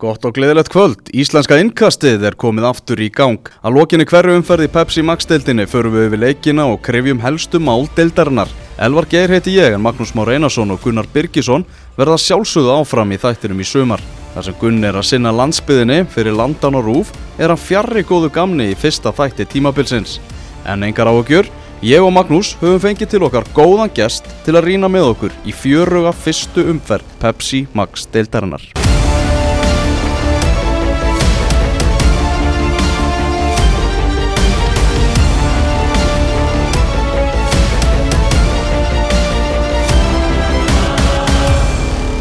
Gott og gleðilegt kvöld. Íslenska innkastið er komið aftur í gang. Að lokinni hverju umferði Pepsi Max-deildinni förum við við leikina og krefjum helstu mál deildarinnar. Elvar Geir heiti ég en Magnús Már Einarsson og Gunnar Birgisson verða sjálfsögðu áfram í þættinum í sumar. Þar sem Gunn er að sinna landsbyðinni fyrir landan og rúf er hann fjarrri góðu gamni í fyrsta þætti tímabilsins. En engar áhugjur, ég og Magnús höfum fengið til okkar góðan gest til að rína með okkur í fjöruga fyrstu umferð Pepsi Max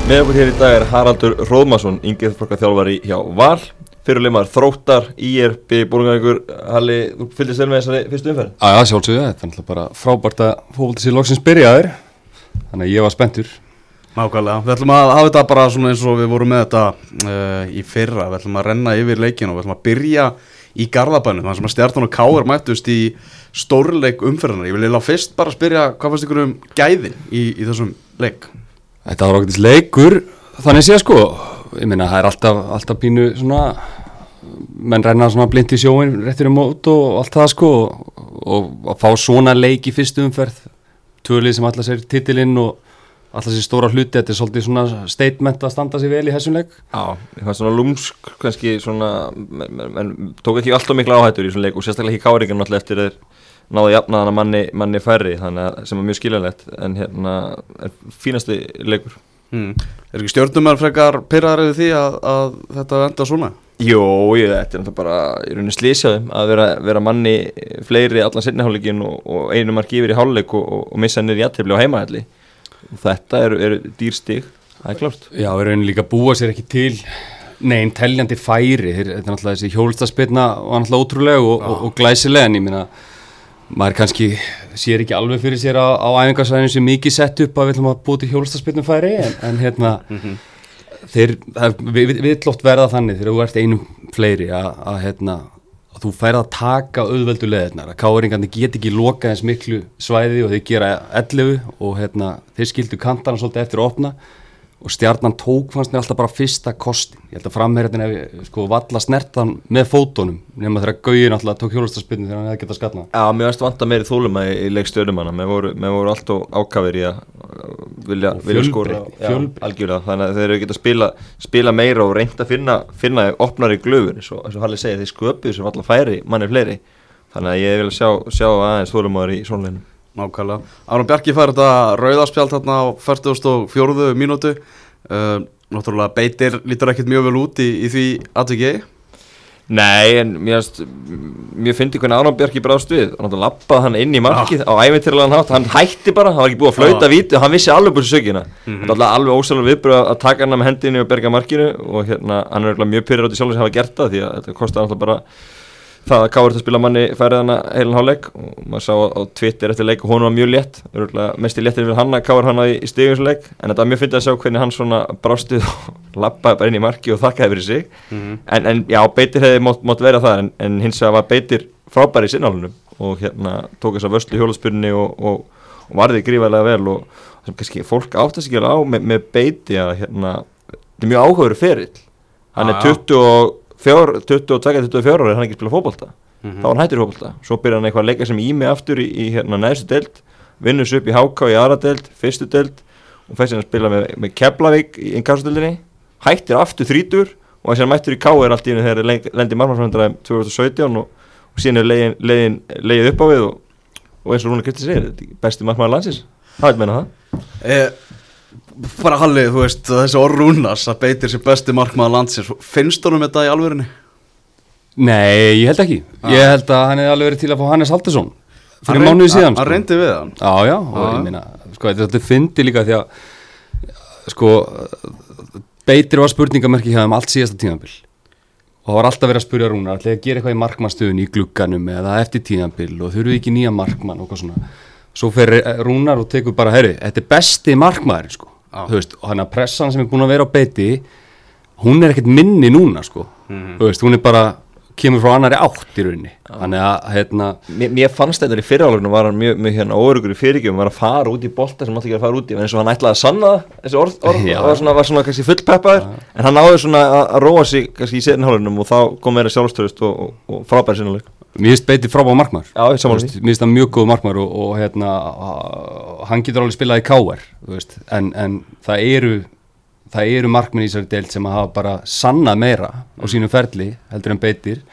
Með okkur hér í dag er Haraldur Róðmarsson, yngið þjálfari hjá Val, fyrirleimar Þróttar, IRB, Búrungavíkur, Halli, þú fylgist vel með þessari fyrstu umferð? Já, já, sjálfsögðu, þetta er náttúrulega bara frábært að fólkið sér loksins byrjaður, þannig að ég var spenntur. Nákvæmlega, við ætlum að hafa þetta bara svona eins og við vorum með þetta uh, í fyrra, við ætlum að renna yfir leikinu og við ætlum að byrja í Garðabænum, þannig sem að Stjartan og Káur mættust í stórleik umferðanar. Ég vil eiginlega fyrst bara spyrja hvað fannst ykkur um gæðin í, í þessum leik? Þetta var okkur leikur, þannig sé sko, ég meina það er alltaf, alltaf pínu svona, menn renna svona blind í sjóin, réttir um mót og allt það sko. Og, og að fá svona leik í fyrstu umferð, tvölið sem alltaf sér titilinn og alltaf sér stóra hluti, þetta er svolítið svona statement að standa sér vel í þessum leik. Já, það var svona lúmsk, kannski svona, menn men, men, tók ekki alltaf mikla áhættur í svona leik og sérstaklega ekki káringan alltaf eftir þeir náði jafnaðan að manni, manni færri þannig að sem er mjög skiljanlegt en hérna er fínasti leikur. Hmm. Er ekki stjórnumar frekar pyrraðar eða því að, að þetta enda svona? Jó, ég, þetta er náttúrulega bara í rauninni slísjaðum að vera, vera manni fleiri allan sinniháleikin og, og einu mark yfir í háleik og, og, og missa nýri jættibli á heimahalli þetta eru er dýrstig, það er klart Já, við rauninni líka búa sér ekki til neinn telljandi færi. Þetta er náttúrulega þessi hjólstaspilna og náttúrulega ótrúlega og glæsilega en ég minna maður kannski sér ekki alveg fyrir sér á, á æfingarsvæðinu sem mikið sett upp að við ætlum að búið til hjólastaspilnum færi en, en hérna mm -hmm. þeir, það, við, við ætlum verða þannig þegar þú ert einum fleiri að, að hérna að þú færð að taka auðveldu leðirnar að káringarnir get ekki loka eins miklu svæði og þeir gera 11 og hérna þeir skildu kantana svolítið eftir að opna og stjarnan tók fannst mér alltaf bara fyrsta kostin. Ég held að framherðin ef sko valla snertan með fótonum nema þegar Gauðin alltaf tók hjólastarspilni þegar hann hefði gett að skalla Já, mér veist vant að meiri þólum að í leikstjörnum hana. Mér voru, voru alltaf ákafir í að vilja, vilja skóra algjörlega, þannig að þeir eru gett að spila, spila meira og reynda að finna, finna opnar í glöfur, eins og Halli segja þeir sköpuð sem valla færi manni fleiri. Þannig að ég vil sjá, sjá aðeins þólum Nákvæmlega. Aron Bjarki fær þetta rauðarspjald þarna á 44. mínútu. Uh, náttúrulega beitir lítur ekkert mjög vel út í, í því aðtöki. Nei, en mér, finnst hvernig Aron Bjarki bráðst við. Hann lappaði hann inn í markið ah. á ævintýrlegan hátt. Hann hætti bara, hann var ekki búið að flauta ah. víti og hann vissi alveg búið sökina. Mm -hmm. Alveg ósælulega viðbröð að taka hann með hendinu og berga markinu og hérna, hann er mjög pyrrið átt í sjálf sem hafa gert það því að þetta það að Káur þetta spila manni færið hana heilin háleik og maður sá á Twitter eftir leik og hún var mjög létt, mest í léttir fyrir hann að Káur hana í, stíðinsleik en þetta var mjög fyndið að sjá hvernig hann svona brástuð og lappaði bara inn í marki og þakkaði fyrir sig. Mm -hmm. en, en já, beitir hefði mótt, mótt vera það en, en hins vegar var beitir frábæri í sinnálunum og hérna tók þess að vörslu í hjólaspurni og, og, og varði gríðarlega vel og sem kannski fólk áttast ekki alveg á með, með beiti að hérna, þetta er mjög áhugaveru ferill. Hann er 20 og 22-24 ára er hann ekki að spila fókbalta mm -hmm. þá er hann hættur í fókbalta svo byrjar hann eitthvað að leika sem ími aftur í, í hérna næstu delt vinnur svo upp í Háká í aðra delt, fyrstu delt og fæst hann að spila með, með Keflavík í inkassadeldinni hættir aftur þrítur og þess að hann mættur í Ká er allt í hennu þegar það lendir margmannsfjöndra 2017 og, og síðan er leiðin, leiðin, leið upp á við og, og eins og Rúna Kristi segir besti margmann landsins, það vil menna það? Eh, bara Hallið, þú veist, þessi orðrúnas að beitir sér besti markmaða landsins finnst þú um þetta í alverðinni? Nei, ég held ekki ah. ég held að hann hefði alveg verið til að fá Hannes Haldursson fyrir mánuði síðan hann sko. reyndi við hann já, já, og ah. ég minna, sko, þetta fyndi líka því að sko beitir var spurningamerki hjá þeim allt síðasta tímanbill og það var alltaf verið að spurja Rúnar ætlaði að gera eitthvað í markmannstöðun í glugganum eða eftir tímanbill og þurfuð ekki nýja markmann og hvað svona svo fer Rúnar og tekur bara, herri, þetta er besti markmaður sko. Ah. veist, og hann að pressan sem er búin að vera á beiti hún er ekkert minni núna sko. Mm -hmm. veist, hún er bara kemur frá annari átt í rauninni. Þannig að hérna Mér, mér fannst þetta í fyrirhálegunum var hann mjög, mjög hérna óörugur í fyrirgjöfum var að fara út í bolta sem mátti ekki að fara út í eins og hann ætlaði að sanna þessi orð, orð og var svona, var svona kannski fullpeppaður en hann náði svona að, róa sig kannski í setnhálegunum og þá kom meira sjálfstöðust og, og, og frábæri sinnuleik mér finnst beiti frábæð markmar Já, ég samanlega því. Mér finnst það mjög góð markmar og, og hérna hann getur alveg spilað í káver en, en það eru það eru markminn í þessari deild sem að hafa bara sannað meira á sínum ferli heldur en beitir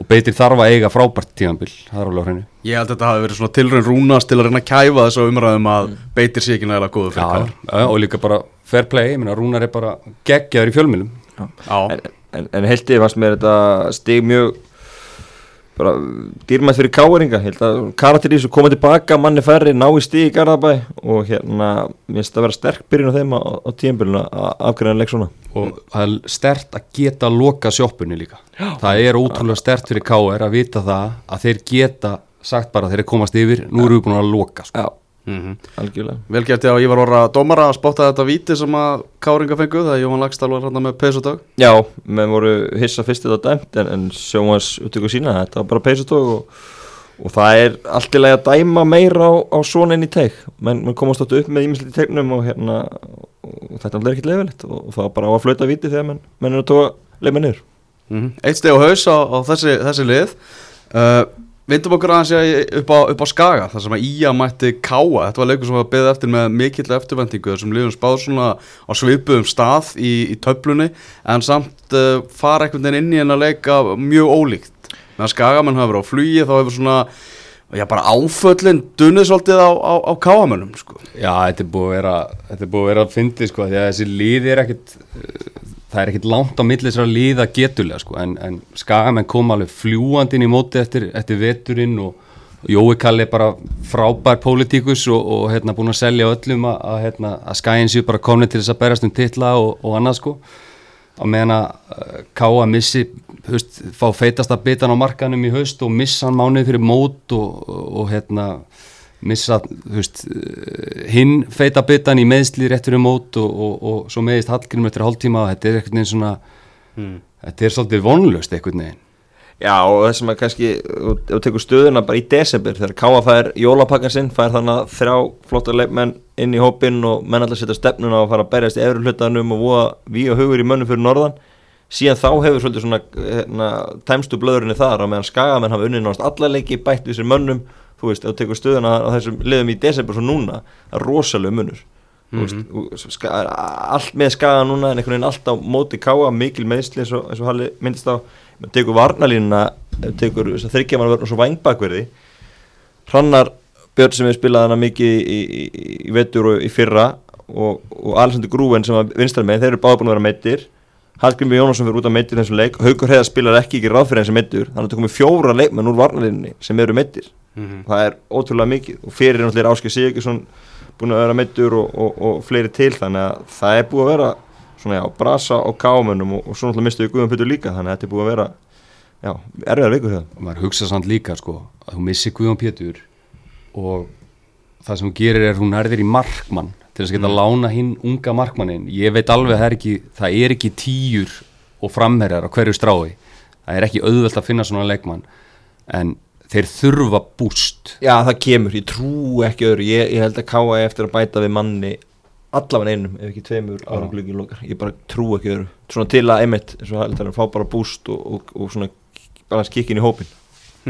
og beitir þarf að eiga frábært tímanbill það er alveg á hreinu. Ég held að þetta hafi verið svona tilraun rúnast til að reyna að kæfa þessu umræðum að beitir sér ekki nægilega góðu fyrir já, og líka bara fair play, ég meina Rúnar er bara geggjaður í fjölmjölum Já, en, en, en heldið fannst mér þetta stig mjög bara dýrmætt fyrir káeringa að karakter í þessu koma tilbaka manni færri, ná í stig í Garðabæ og hérna, mér finnst það að vera sterk byrjun á þeim á, á tíðanbyrjun að afgræna leik svona. Og það er stert að geta loka sjoppunni líka. Það er ótrúlega stert fyrir KR að vita það að þeir geta sagt bara þeir komast yfir, nú erum við búin að loka sko. Já, Mhm. algjörlega. Vel gert ég á Ívar Orra dómara að spotta þetta víti sem að káringa fengu það er Jóhann Lagstall var hérna með pesudag Já, menn voru hissa fyrst þetta dæmt en, en sjómas upptöku sína þetta var bara peysutók og, og það er allt í lagi að dæma meira á, á svona inn í teik. Menn, menn komast áttu upp með ímislegt í teiknum og hérna og þetta er ekkert leifilegt og, og það var bara á að flauta viti þegar menn, menn er að tóka leima niður. Mm Eitt steg á haus á, á þessi, þessi lið. Uh, Vindum okkur aðeins upp á, upp á Skaga þar sem að Ía mætti káa Þetta var leikur sem var beðið eftir með mikill eftirvendingu þessum liðum spáð svona á svipuðum stað í, í töflunni en samt uh, fara einhvern veginn inn í hennar leika mjög ólíkt meðan Skagamenn hafa verið á flugi þá hefur svona já bara áföllin dunnið svolítið á, á, á káamönnum sko. já, þetta er búið að vera þetta er búið að vera að fyndi sko, því að þessi líði er ekkit uh, það er ekkit langt á milli þessara líða getulega sko, en, en skagamenn kom alveg fljúandi inn í móti eftir, eftir veturinn og Jói Kalli er bara frábær pólitíkus og, og hérna, búin að selja öllum að, að, hérna, að skæin séu bara komni til þess að berast um titla og, og annað sko. Á meðan að uh, Káa missi höst, fá feitasta bitan á markanum í haust og missa hann mánuð fyrir mót og, og hérna missa höst, uh, hinn feita bitan í meðsli rétt fyrir mót og, og, og svo meðist Hallgrim eftir hálftíma og þetta er einhvern veginn svona þetta er svolítið vonlust einhvern veginn. Já og það sem að kannski þú tekur stöðuna bara í desember þegar Káa fær jólapakkan sinn fær þannig að þrjá flotta leikmenn inn í hópinn og menn alltaf setja stefnuna og fara að berjast í efri hlutanum og voða við og hugur í mönnum fyrir norðan. Síðan þá hefur svolítið svona hérna, tæmstu blöðurinni þar á meðan skagamenn hafa unnið náttúrulega alla leiki bætt við sér mönnum þú veist, ef þú tekur stöðuna á þessum liðum í desember svo núna, það er rosalega munur. Mm -hmm. allt með skaga núna en einhvern veginn allt á móti káa mikil meðsli eins og, eins og Halli myndist á. Ef tekur varnalínuna ef tekur þryggjaman vörn og svo vangbakverði Hrannar Björn sem við spilaði hana mikið í, í, í, vetur og í fyrra og, og Alessandur Grúven sem var vinstar með þeir eru báða búin að vera meittir Hallgrimur Jónasson fyrir út að meittir þessum leik. Haukur Heiðar spilar ekki ekki ráð fyrir sem meittur þannig að það komið fjóra leikmenn úr varnalínunni sem eru meittir það er ótrúlega mikið. Og fyrir náttúrulega Áskei Sigurðsson búin að vera meittur og, og, og fleiri til þannig að það er búið að vera svona já, brasa og kámennum og, og svo náttúrulega mistuðu Guðum Pytur líka þannig að þetta er búið að vera já, erfiðar vikur það og maður hugsa samt líka sko að þú missi Guðjón Pétur og það sem hún gerir er hún erðir í markmann til þess að geta lána hinn unga markmannin ég veit alveg að það er ekki, það er ekki tíur og framherjar á hverju strái. Það er ekki auðvelt að finna svona leikmann. En þeir þurfa búst. Já, það kemur, ég trú ekki öðru. Ég, ég held að káa eftir að bæta við manni allavega einum, ef ekki tveimur ára glöggin lokar, ég bara trú ekki öðru. Svona til að einmitt, eins og það fá bara búst og, og, og svona bara skikkin í hópin,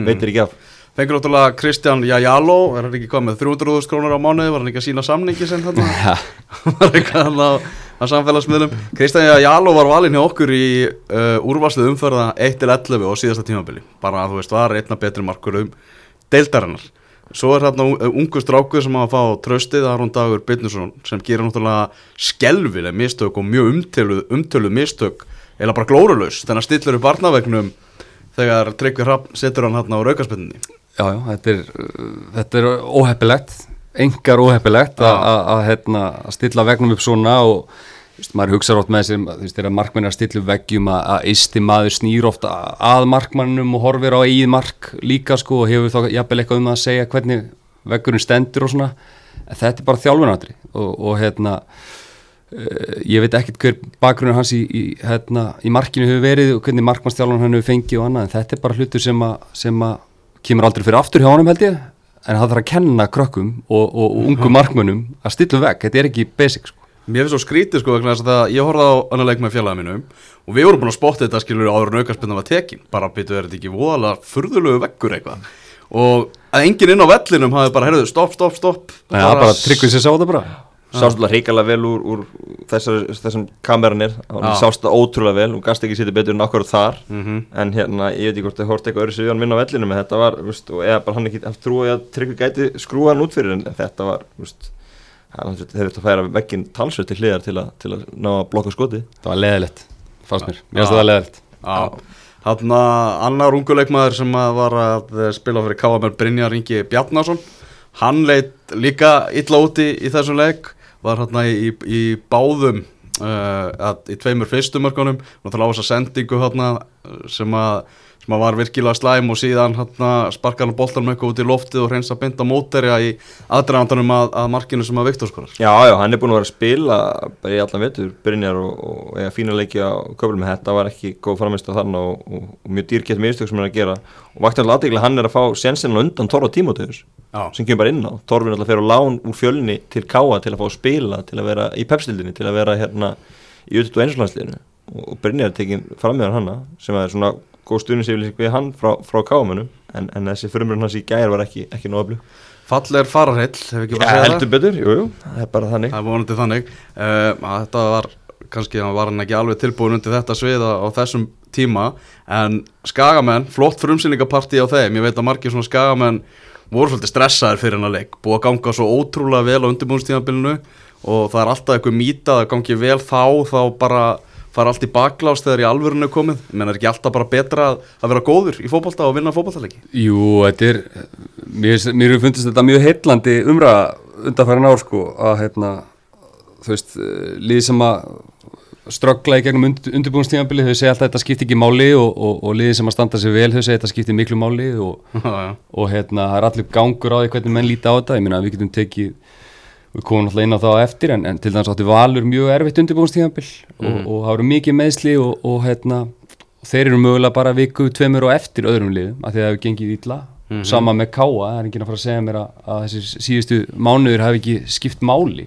veitir ekki af. Fengur náttúrulega Kristján Jajalo er hann ekki komið 300.000 krónur á mánuði var hann ekki að sína samningi sem þarna? Var eitthvað hann á, á samfélagsmiðlum. Kristján Jajalo var valinn hjá okkur í uh, úrvarslið umferða 1-11 og síðasta tímabili. Bara að þú veist var einna betri markur um deildarinnar. Svo er þarna ungu stráku sem að fá tröstið Aron Dagur Bitnusson sem gerir náttúrulega skelvileg mistök og mjög umtöluð, umtöluð mistök eða bara glórulaus. Þannig að stillur upp barnavegnum þegar Tryggvi Hrapp setur hann hann á raukarspinninni já, já, þetta er, uh, er óheppilegt engar að- að, hérna, að stilla vegnum upp svona og veist, maður hugsa rátt með þessi þegar markmenn er að stilla upp veggjum að, eisti maður snýr ofta að markmannum og horfir á eigið mark líka sko og hefur þá jafnvel eitthvað um að segja hvernig veggurinn stendur og svona. En þetta er bara þjálfunatri og, og hérna uh, ég veit ekkert hver bakgrunni hans í, í, hérna, í markinu hefur verið og hvernig markmannstjálfan hann hefur fengið og annað en þetta er bara hlutur sem að, kemur aldrei fyrir aftur hjá honum held ég en það þarf að kenna krökkum og, og, og ungum markmönnum að stilla veg, þetta er ekki basic sko. Mér finnst svo skrítið sko vegna þess að það- ég horfði á annar leik með félagið mínum og við vorum búin að spotta þetta skilur áður en aukarspinna var tekin. Bara byttu er þetta ekki voðalega furðulegu veggur eitthvað? Og að enginn inn á vellinum hafi bara, heyrðu, stopp, stopp, stopp. Það er bara tryggvið sér sá þetta bara Sást það hrikalega vel úr, úr þessar, þessum kameranir Já. Sást það ótrúlega vel. Og gast ekki sitja betur en okkur þar. Mhm. En hérna, ég veit ekki hvort það hort eitthvað öðru sig við hann vinna á vellinu En þetta var, veist, og eða bara hann ekki trúið að Tryggvi gæti skrúa hann út fyrir En þetta var, veist hann þeir þetta að færa vegginn talsveit til hliðar til, að- til að ná að blokka skoti það var leðilegt, fannst mér, mér finnst það leðilegt Þannig að annar unguleikmaður sem að var að spila fyrir KMR Brynjar Ingi Bjarnason. Hann leitt líka illa úti í þessum leik var hérna í, í báðum uh, að, í tveimur fyrstumörkunum náttúrulega á þessa sendingu hérna sem að sem að var virkilega slæm og síðan hérna, sparkar hann boltanum eitthvað út í loftið og hreinsa binda móterja í aðdragandanum að, að markinu sem að Viktor skorar. Já, já, hann er búin að vera að spila bara í allan vetur, Brynjar og, og eiga fína leiki á köflum, þetta var ekki góð framist á þarna og, og, og mjög dýrkett mistök sem hann er að gera. Og vakti alltaf aðteglega hann er að fá sensin á undan Torfa Tímóteus Já. sem kemur bara inn á, Torfin alltaf fer á lán úr fjölni til Káa til að fá að spila til að vera í pepstildinni, til að vera hérna í auðvitað og einslandsliðinu og, og Brynjar er tekin fram með hanna sem er svona góð stuðnisifilísing við hann frá, frá Káamönnum en, en þessi förumrun hans í gær var ekki, ekki nóg að blú Fall er fararheill, hef ekki bara Ja, að segja heldur betur, jú, jú, það er bara þannig. Það er vonandi þannig. Uh, þetta var, kannski var hann ekki alveg tilbúin undir þetta sviða á þessum tíma. En skagamenn, flott frumsýningapartí á þeim, ég veit að margir svona skagamenn voru svolítið stressaðir fyrir hennar leik. Búið að ganga svo ótrúlega vel á undirbúinstíðanbylunu og það er alltaf eitthvað mýta að gangi vel þá, þá bara fara allt í baklás þegar í alvörinu er komið. Menn er ekki alltaf bara betra að, að vera góður í fótbolta og vinna fótboltaleiki? Jú, þetta er mér, mér fundist þetta mjög heillandi umræða undanfærin ár sko að hérna, þú veist, eh, að ströggla í gegnum und, undirbúinstíðanbili þau segja alltaf að þetta skipti ekki máli og, og, og liðið sem að standa sig vel þau segja að þetta skipti miklu máli og, og hérna, það er allir gangur á því hvernig menn líti á þetta, ég meina við getum tekið við komum náttúrulega inn á það á eftir en, en til dæmis átti Valur mjög erfitt undirbúinstíðanbil og, og það eru mikið meðsli og, og hérna, þeir eru mögulega bara viku, tveimur og eftir öðrum liðum af því að það hefur gengið illa. Sama með Káa, það er enginn að fara að segja mér að, að þessi síðustu mánuður hafi ekki skipt máli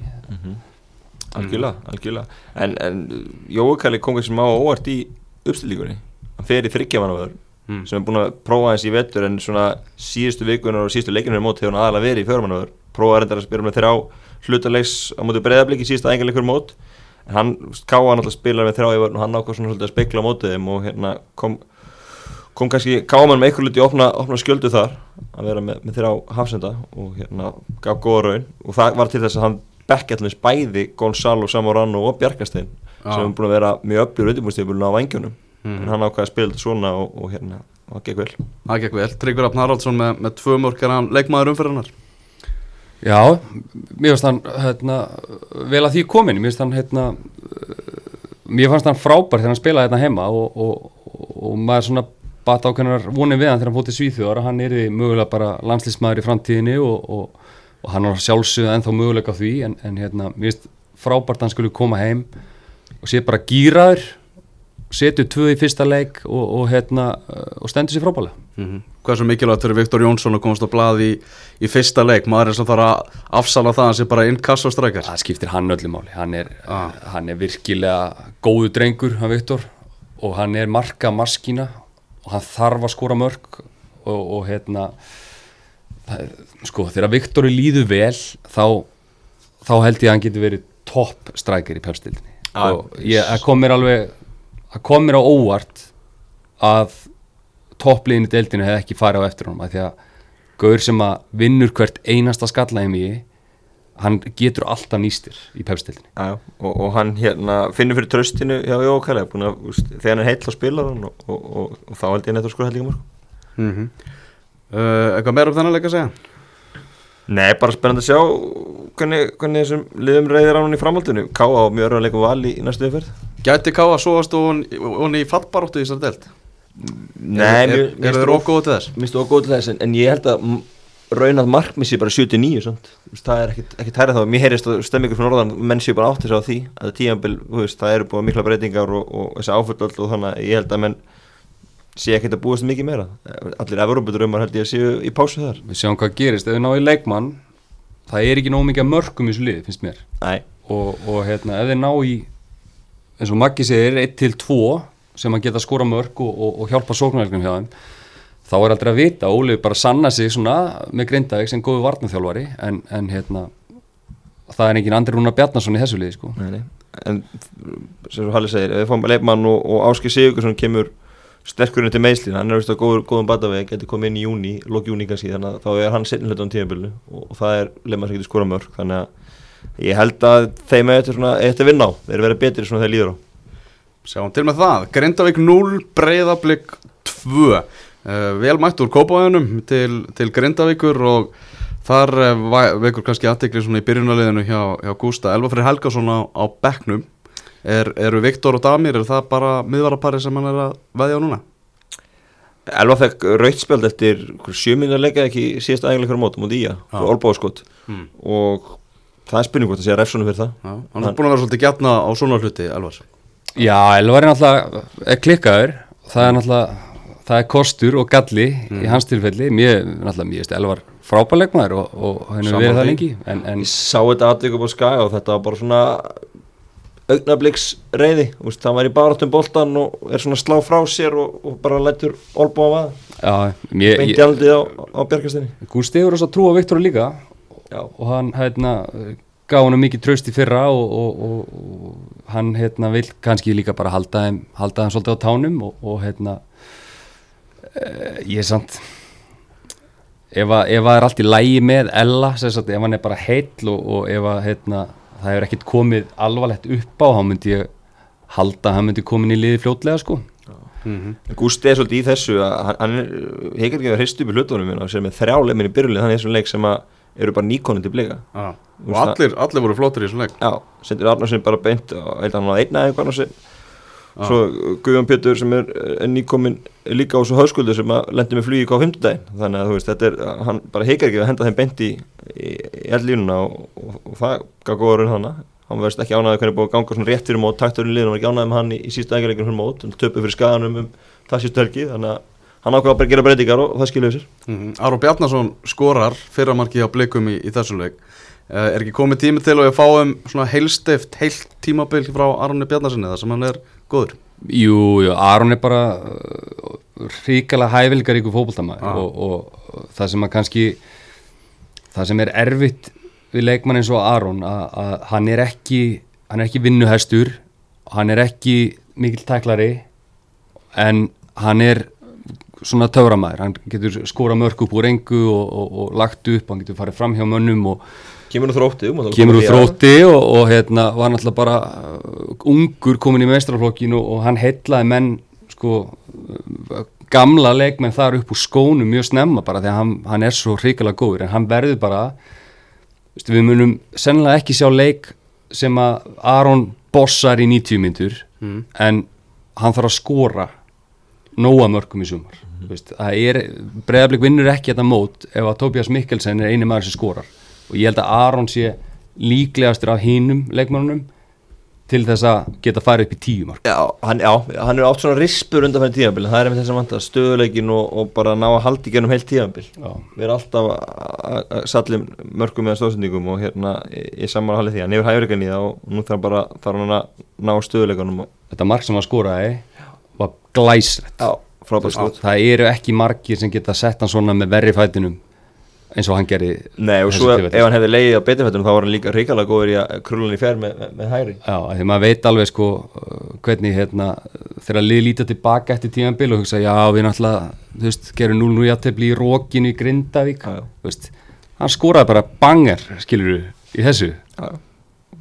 algjörlega, algjörlega. En, en Jói Kalli kom kannski má óvart í uppstillíkunni hann fer í þryggjamanavöður Mm. sem er búin að prófa hans í vetur en svona síðustu vikunar og síðustu leikinu mót hefur hann aðalega verið í fjörmanavöður prófa reyndar að spila með þrjá hlutalegs á móti breyðabliki síðasta engarleikur mót. En hann káða náttúrulega spilar með þrjá í vörn og hann ákvað svona svolítið að spekla á mótið þeim og hérna kom kom kannski káman með eitthvað luti opna, opna skjöldu þar að vera með, með þrjá hafsenda og hérna gaf góða raun. Og það var til þess að hann bekkjallins bæði Gonzalo Samorano og Bjarkastein Já. sem er búin að vera mjög öflugur undirbúinstjöfulun á vangjunum Mhm. en hann ákvaði að spila þetta svona og, og hérna og það gekk vel. Það gekk vel, Tryggvar Afn Haraldsson með, með tvö mörk er hann leikmaður umfyrirnar Já, mér finnst hann hérna, vel að því komin mér finnst hann hérna, mér fannst hann frábær þegar hann spilaði hérna heima og, og, og maður svona bat ákveðnar vonið við hann þegar hann fótt í Svíþjóðar að hann er mögulega bara landslýsmaður í framtíðinni og, og, hann har sjálfsögða ennþá mögulega á því en, en hérna, mér finnst frábært að hann skulle koma heim og sé bara gýraður setur tvö í fyrsta leik og, og, hérna, og stendur sér frábælega mm -hmm. Hversu mikilvægt fyrir Viktor Jónsson að komast á blað í, í fyrsta leik maður er sem þarf að afsala það að hann sé bara inkass og strækjar það skiptir hann öllu máli hann er, Ah. hann er virkilega góðu drengur, hann Viktor og hann er marka maskína og hann þarf að skora mörg og, og hérna það er, sko, þegar Viktor er líðu vel þá, þá held ég að hann getur verið topp strækir í pepstildinni Ah, og ég, það kom mér alveg það kom mér á óvart að toppliðin í deildinu hefði ekki farið á eftir honum af því að Gaur sem að vinnur hvert einasta skallaðum í hann getur alltaf nýstir í pepstildinni Já, og, og hann hérna finnur fyrir tröstinu hjá Jói Kalli búin að, úst, þegar hann er heill á spilaran og, og, og, og þá held ég neitt að sko held líka mörg mm -hmm. uh, Eitthvað meira um þennan leik að segja? Nei, bara spennandi að sjá hvernig, hvernig þessum liðum reyðir á hann í framhaldinu Ká á mjög örður að leika val í, næstu yfirferð Gæti Ká að sóast og hún í fallbaróttu í þessari deild? Nei, er, er, er þeir okkur til þess? Minnst þú okkur til þess en, en ég held að raunað markmissi bara 79 sant? Það er ekkit hærið þá mér heyrist að stemmingur frá norðan menn séu bara átt þess á því að tíðanbíl, það eru búið mikla breytingar og, og þessi áföldöld og þannig að ég held að menn sé ekkert að búast mikið meira. Allir Evrópadrömmar held ég að séu í pásu þar. Við sjáum hvað gerist, ef við náum í leikmann það er ekki nóg mikið að mörgum í þessu lið, finnst mér. Og, og hérna, ef þið ná í eins og Maggi segir, 1-2 sem að geta skora mörg og, og, og hjálpa sóknarleiknum hjá þeim þá er aldrei að vita, Óli bara sanna sig svona með Grindavík sem góðu varnaþjálfari en, en hérna það er engin andri Rúnar Bjarnason í þessu liði sko. En sem svo Halli segir, ef við fáum leikmann og, og Áski Sigursson kemur sterkurinn til meðslinn, hann er veist á góður, góðum bataveg getur komið inn í júni, lók júni kannski þannig að þá er hann setni hlutan tímabölu og, og það er leikmann sem getur skora mörg þannig að ég held að þeim er þetta vinna á, þeir eru verið betri svona þegar líður á. Sjáum til með það, Grindavík 0, Breiðablík 2 uh, Vel mætt úr Kópavæðunum til, til Grindavíkur og þar uh, veikur kannski aðtekli svona í byrjunaliðinu hjá, hjá Gústa. Elvafrið Helgason á, á bekknum er, Eru Viktor og Damir, er það bara miðvarapari sem hann er að veðja á núna? Elva fekk rautspjöld eftir sjöminna leika ekki síðast ægilegur mót mútið í að, olbáðskott Mm. og það er spurning hvort að segja refsunum fyrir það. Já, hann er búin að vera svolítið gætna á svona hluti, Elvar. Já, Elvar er náttúrulega er klikkaður, það er náttúrulega það er kostur og galli í hans tilfelli. Mér, náttúrulega, veist Elvar frábæleikmaður og, og henni verið það lengi en, en Ég sá þetta aðtöku upp á skaga og þetta var bara svona augnabliks reyði, það var í baráttum boltan og er svona slá frá sér og, og bara lætur olbá að vaða. Já, mér, beint aldrei á, á bjargastinni Gústi hefur þess að trúa Viktor líka Já, og hann hérna gaf hann mikið tröst í fyrra og, og, og, hann hérna vil kannski líka bara halda þeim, halda þeim svolítið á tánum og, og hérna e, ég er samt ef að, það er allt í lægi með Ella, sagt, ef hann er bara heill og, og ef að hérna, það hefur ekkert komið alvarlegt upp á, þá myndi ég halda að hann myndi komin í liði fljótlega sko Mhm. Gústi er svolítið í þessu að hann, hann er, heikar ekki að hristu upp í hlutunum minna og sér með þrjáleimin í byrjulið þannig þessum leik sem að eru bara nýkonandi Já. Þú Og allir, allir voru flottir í þessum leik Já, sendir Arnarsson bara beint og held að hann á einna eitthvað Arnarsson svo Guðjón Pétur sem er, er nýkomin líka á svo hauskuldu sem að lendi með flugi á 50 daginn þannig að þú veist, þetta er, hann bara heikar ekki að henda þeim beint í, í, eldlínuna og, og, og það gaf góður en hana. Hann verðist ekki ánægði hvernig búið að ganga svona rétt fyrir mót. Takturinn liðin, hann var ekki ánægði með hann í, í sísta ægjarleikur fyrir mót, hann töpu fyrir skaganum um það sístu helgi, þannig að hann ákveða bara að gera breytingar og, það skiljaði sér. Mm Aron Bjarnason skorar fyrramarki á blikum í, í þessum leik. Uh, Er ekki komið tími til og ég fáum svona heilstift, heilt tímabil frá Aronni Bjarnasinni þar sem hann er góður Jú, jú, Aron er bara uh, ríkala hæfilgaríku fótboltamaður Já. og, og, og það sem að kannski það sem er erfitt við leikmann eins og Aron að, hann er ekki hann er ekki vinnuhestur hann er ekki mikill tæklari en hann er svona töframæður, hann getur skora mörg upp úr engu og, og, og lagt upp, hann getur farið fram hjá mönnum og kemur úr þrótti um, kemur úr þrótti og, og hérna var náttúrulega bara uh, ungur komin í mestrarflokkinu og, og hann heitlaði menn sko uh, gamla leikmenn þar upp úr skónum mjög snemma bara því að hann, hann er svo hrikalega góður en hann verður bara veistu, við munum sennilega ekki sjá leik sem að Aron bossar í 90 myndur Mm. en hann þarf að skora nóa mörgum í sumar mm -hmm. það er, breyðarblik vinnur ekki þetta mót ef að Tobias Mikkelsen er eini maður sem skorar og ég held að Aron sé líklegastur af hínum leikmannunum til þess að geta farið upp í tíu mark Já, hann, já, hann er átt svona rispur undan fyrir tíðanbíl, það er einmitt þess að vanta stöðuleikin og, og bara ná að haldi gennum heilt tíðanbíl við erum alltaf að- sallim mörgum með stóðsendingum og hérna ég saman að haldi því, hann hefur hæfurikan í það og nú þarf hann bara þarf hann að ná stöðuleikanum þetta mark sem hann skoraði var glæslegt Já, frábært skot. það eru ekki margir sem geta sett hann svona með verri fætinum eins og hann gerði Nei, og svo ef, hann hefði leiðið á beturfættunum þá var hann líka hrikalega góður í að krullan í fer með, með, með hægri. Já, af því maður veit alveg sko hvernig hérna þegar lið líta tilbaka eftir tímanbil og hugsa já við náttúrulega, þú veist, gerum 0-0 játefli í rókinu í Grindavík. Já, já. þú veist, hann skoraði bara banger skilur í þessu, Já,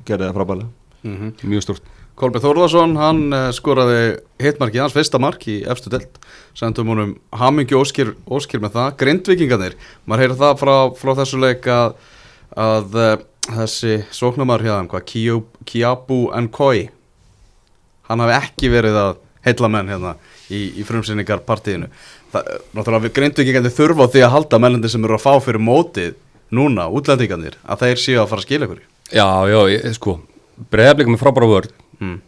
gerði það frábælega mm mjög stort Kolbjörn Þórðarsson, hann uh, skoraði hitmarki, hans fyrsta mark í efstu delt sendum honum hamingju óskir, óskir með það, grindvikingarnir maður heyrir það frá, frá þessu leik að, að uh, þessi sóknumar þeim, hvað, Kiabu Nkoi hann hafi ekki verið að heillamenn hérna í, í frumsýningarpartíinu. Það, náttúrulega greindu ekki ekki þurfa því að halda mennandi sem eru að fá fyrir mótið núna, útlendingarnir, að þeir séu að fara að skila ykkur Já, já, sko Breiðablikum er frábæra vörð mm.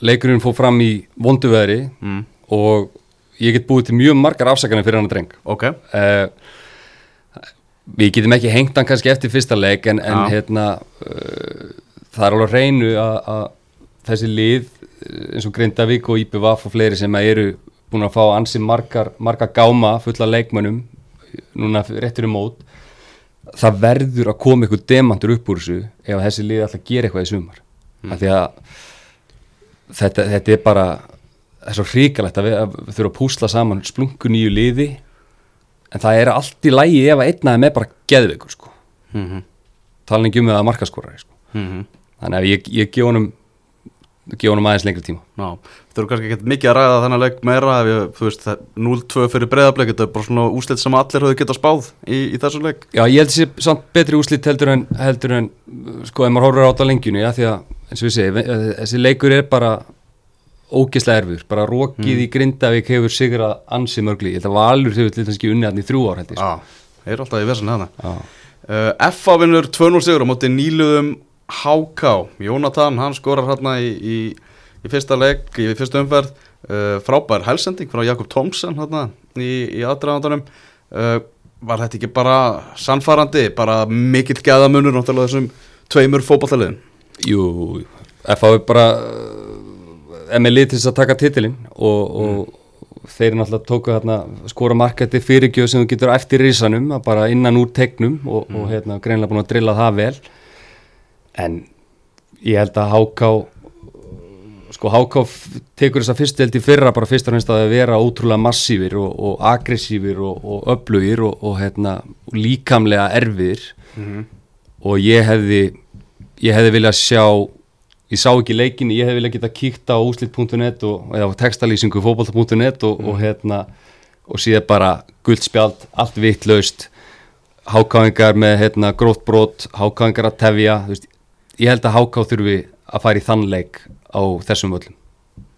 Leikurinn fór fram í vondu veðri Mm. og ég get búið til mjög margar afsakanir fyrir hann að dreng. Ok, uh, Við getum ekki hengt hann kannski eftir fyrsta leik en, en hérna uh, það er alveg á hreinu að þessi lið eh, eins og Grindavík og IPVF og fleiri sem eru búin að fá ansi margar, margar gáma fulla leikmönnum núna réttur um mót. Það verður að koma ykkur demantur upp úr þessu ef þessi lið ætla að gera eitthvað í sumar mm. af því að þetta, þetta er bara það er svo hríkalegt að við, að við þurfum að púsla saman splungu nýju liði en það er allt í lægi ef að einnaði með bara geðveikur sko mm -hmm. tala ekki um það að markaskorari sko. Mm þannig að ég, ég gef honum gef honum aðeins lengri tíma Ná, þetta eru kannski ekki mikið að ræða þennan leik meira ef ég, þú veist, það- 0-2 fyrir breyðablik þetta er bara svona úslit sem allir höfðu getað spáð í, í þessu leik Já, ég held þessi samt betri úslit heldur en, heldur en sko, ef maður horfir á þetta á lengjunu já, því að, eins og við segi, ve- þessi leikur er bara ógislega erfur, bara rókið í Grindavík hefur sigrað ansi mörgli, ég held að Valur hefur til þess að unni hann í þrjú ár held ég. Já, þeir eru alltaf í vesan hana Já. uh, FA vinnur 2-0 sigur á móti nýluðum HK Jónatan, hann skorar hérna í, í, í fyrsta leik, í fyrsta umferð. Uh, frábær helsending frá Jakob Thomsen hérna í, í aðdraðandanum uh, var þetta ekki bara sannfarandi, bara mikill gæðamunur náttúrulega þessum tveimur fótballtaliðin Jú, FH er bara uh, MLI til þess að taka titilinn og, og þeir náttúrulega tóku hérna skora markætti fyrirgjöð sem þú getur eftir risanum, að bara innan úr tegnum og, og hérna greinlega búin að drilla það vel. En ég held að HK sko HK f- tekur þessa fyrstu held í fyrra bara fyrst og fremst að vera ótrúlega massífir og, og aggressífir og, og öflugir og, og hérna líkamlega erfiðir. Og ég hefði ég hefði viljað sjá ég sá ekki leikin, ég hefði viljað geta kíkt á úslit.net og eða á textalýsingu fótbolta.net og, og hérna og síðan bara guldspjald allt vittlaust hákáingar með hérna grótt brot hákáingar að tefja veist, ég held að háká þurfi að fara í þann leik á þessum völlum.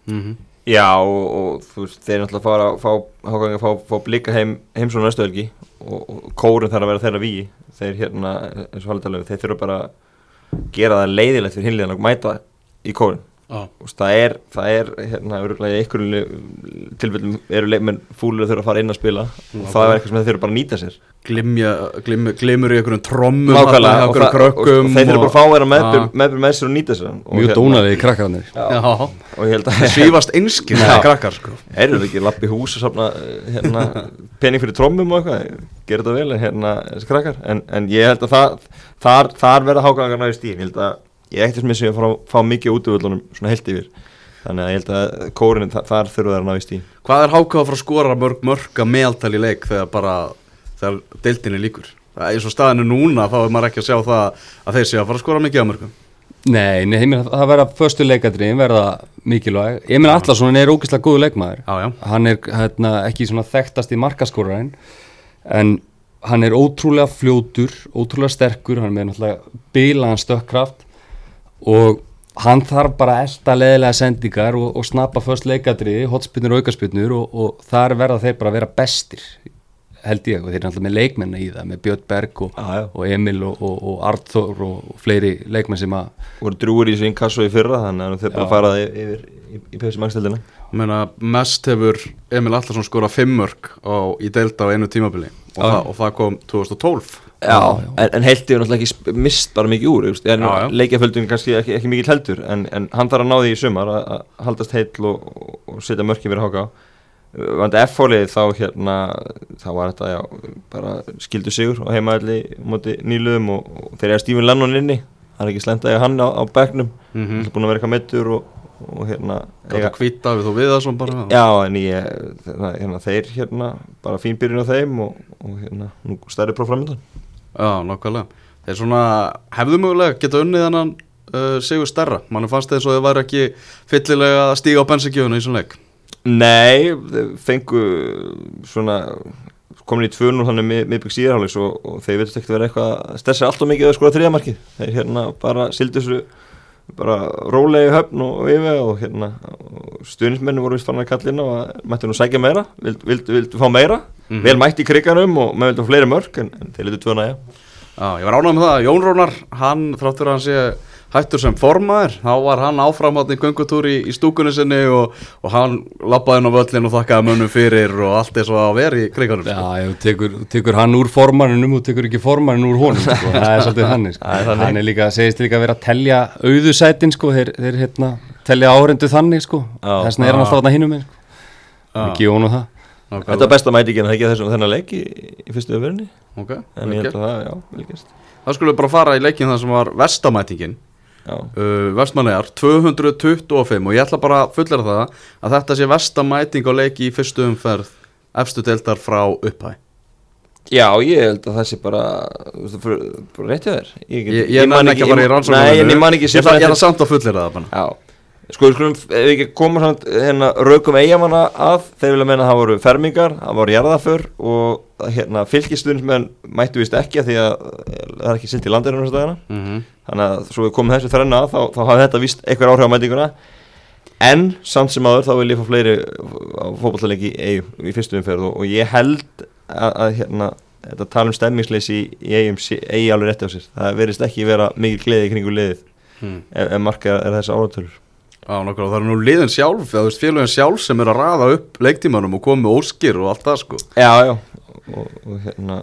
Mm Já og, og þú veist, þeir náttúrulega fara að fá, fá, fá, fá blika heim, heim svona næstu helgi og, og kórun þarf að vera þeirra víi þeir hérna, eins og haldalegu, þeir þurfa bara að gera það leiðilegt fyrir hinliðan og mæta í veist, það er, það er hérna, örgulega í einhverjum tilfellum eru leikmenn fúlir að þurfa að fara inn að spila. Og það er eitthvað sem þeir þurfa bara að nýta sér. Glimja, glim, glimur í einhverjum trommum Nákvæmlega, þarna, og, það, og, krökkum og þeir þurfa bara að fá að vera meðbyr, Já. meðbyr með sér og nýta sér og mjög dónaði í krakkarnir. Já, Já, og ég held að svífast einskil Já. krakkar sko. Eru þau ekki lappi hús og safna eh, hérna, pening fyrir trommum og eitthvað? Gerðu þetta vel, hérna, þessi krakkar? En, en ég held að það, þar, þar verða hágangar næri stíðin Ég held að ég ekkert sem ég að fá, fá mikið út úr völlunum svona heilt yfir. Þannig að ég held að kórin þar, þar þurfa þær að ná í Hvað er hákáð að fara að skora mörg mörg að meðaltal í leik þegar bara þegar líkur? Það er eins og staðinu núna þá er maður ekki að sjá það að þeir séu að fara að skora mikið á mörgum. Nei, nei, ég meina, það verða förstu leikadriðin verða mikilvæg. Emil Allarsson er ógeðslega góðu leikmaður. Já, já, hann er hérna, ekki svona þekktast í markaskóraðin en hann er ótrúlega fljótur ótrúlega sterkur, hann er með náttúrulega bilaðan stökkkraft og hann þarf bara að elda leðilega sendingar og, og snappa först leikadriði hotspinnur og aukaspinnur og, og þar verða þeir bara að vera bestir held ég og þeir er náttúrulega með leikmenna í það með Björn Berg og, já. og Emil og, og, og Arthur og, og fleiri leikmenn sem að Voru drúur í þessu inkasso í fyrra Þannig að þeir bara Já. fara yfir, yfir í, í pepsi magstældina ég meina mest hefur Emil Allarsson skorað fimm mörg á, í deilda á einu tímabili og, Já. það, og það kom 2012 Já, já. en, en heilti er náttúrulega ekki mist bara mikið úr þú veist, en Já, já. leikjaföldun kannski ekki, ekki mikið heldur en, en hann þarf að ná því í sumar að, haldast heill og, og, og setja mörki fyrir háka vandi F-fólið þá hérna þá var þetta já, bara skildu sigur á heimaðalli móti nýluðum og, og þeir eru Stephen Lennon inni það er ekki slenda að eiga hann á, á bekknum mm mm. búin að vera eitthvað meittur og, og hérna Gátt að hvita við þú við það svona bara Já, en ég, hérna, þeir hérna, bara fín byrjun á þeim og, og hérna, nú stærri próf framöndan Já, nákvæmlega. Þeir svona hefðu mögulega geta unnið þannan uh, sigur stærra. Mann fannst þeir svo þeir væri ekki fyllilega að stíga á bensinkjöfuna í svona leik. Nei, þeir fengu svona komin í 2-0 þannig mið, miðbygg síðarhálegs og, og þeir veitur ekkert vera eitthvað að stressa allt og mikið að skora þriðamarkið þeir hérna bara sildi þessu bara rólegi höfn og yfir og hérna stuðnismennu voru vist fann að kalla inn og mætti nú sækja meira vildu vild, vild fá meira, Mhm. vel mætti í kriganum og með vildu fleiri mörg en, en þeir litur tvöna ja. Já, ég var ánægð með það að Jón Rónar, hann þráttur að hann sé hættur sem formaður, þá var hann áframhátt í göngutúr í, í stúkunni sinni og, og hann lappaði inn á völlin og þakkaði mönnum fyrir og allt er svo að vera í kriganum sko. Já, þú tekur, tekur hann úr formanninum og tekur ekki formannin úr honum sko. það er svolítið þannig, sko. Er hann er líka, segist líka að vera að telja auðusætin sko, þeir, þeir hérna, telja áhrendu þannig sko. Þess vegna er hann alltaf með sko. Já. ekki honum það Nákvæmlega. Þetta var besta mætingin, það ekki þessum þennan leik í, í fyrstu öfverðinni Ok, en ég held að það, já, vel gæst Það skulum við bara fara í leikin það sem var vestamætingin uh, Vestmannegar 225 og ég ætla bara að fullera það að þetta sé vestamæting á leiki í fyrstu umferð efstu deildar frá upphæ já ég held að það sé bara, þú veist, bara- bara rétt hjá þér. Ég, ég, man ekki að fara í rannsóknum ég ætla samt að fullera það bara. Já, sko við skulum, ef við ekki koma samt hérna raukum eigamanna að þeir vilja meina að það voru fermingar, það voru jarðaför og hérna fylgistundsmenn mættu vist ekki að því að það er ekki silt í landirinn þess dagana mm -hmm. þannig að svo við komum þessu þrenna að þá, þá hafi þetta vist einhver áhrif á mætinguna en samt sem aður þá vil ég fá fleiri fótballleiki í í fyrstu umferð og, og ég held að, að hérna þetta tala um stemmingsleysi í, eigum eigi alveg rétti á sér, það verist ekki vera mikil gleði kringu liðið Hmm. ef, ef marka er þess áratölur Já, nokkuð, það er nú liðin sjálf, eða þú veist félagin sjálf sem er að raða upp leiktímanum og koma með óskir og allt það sko. Já, já og, og hérna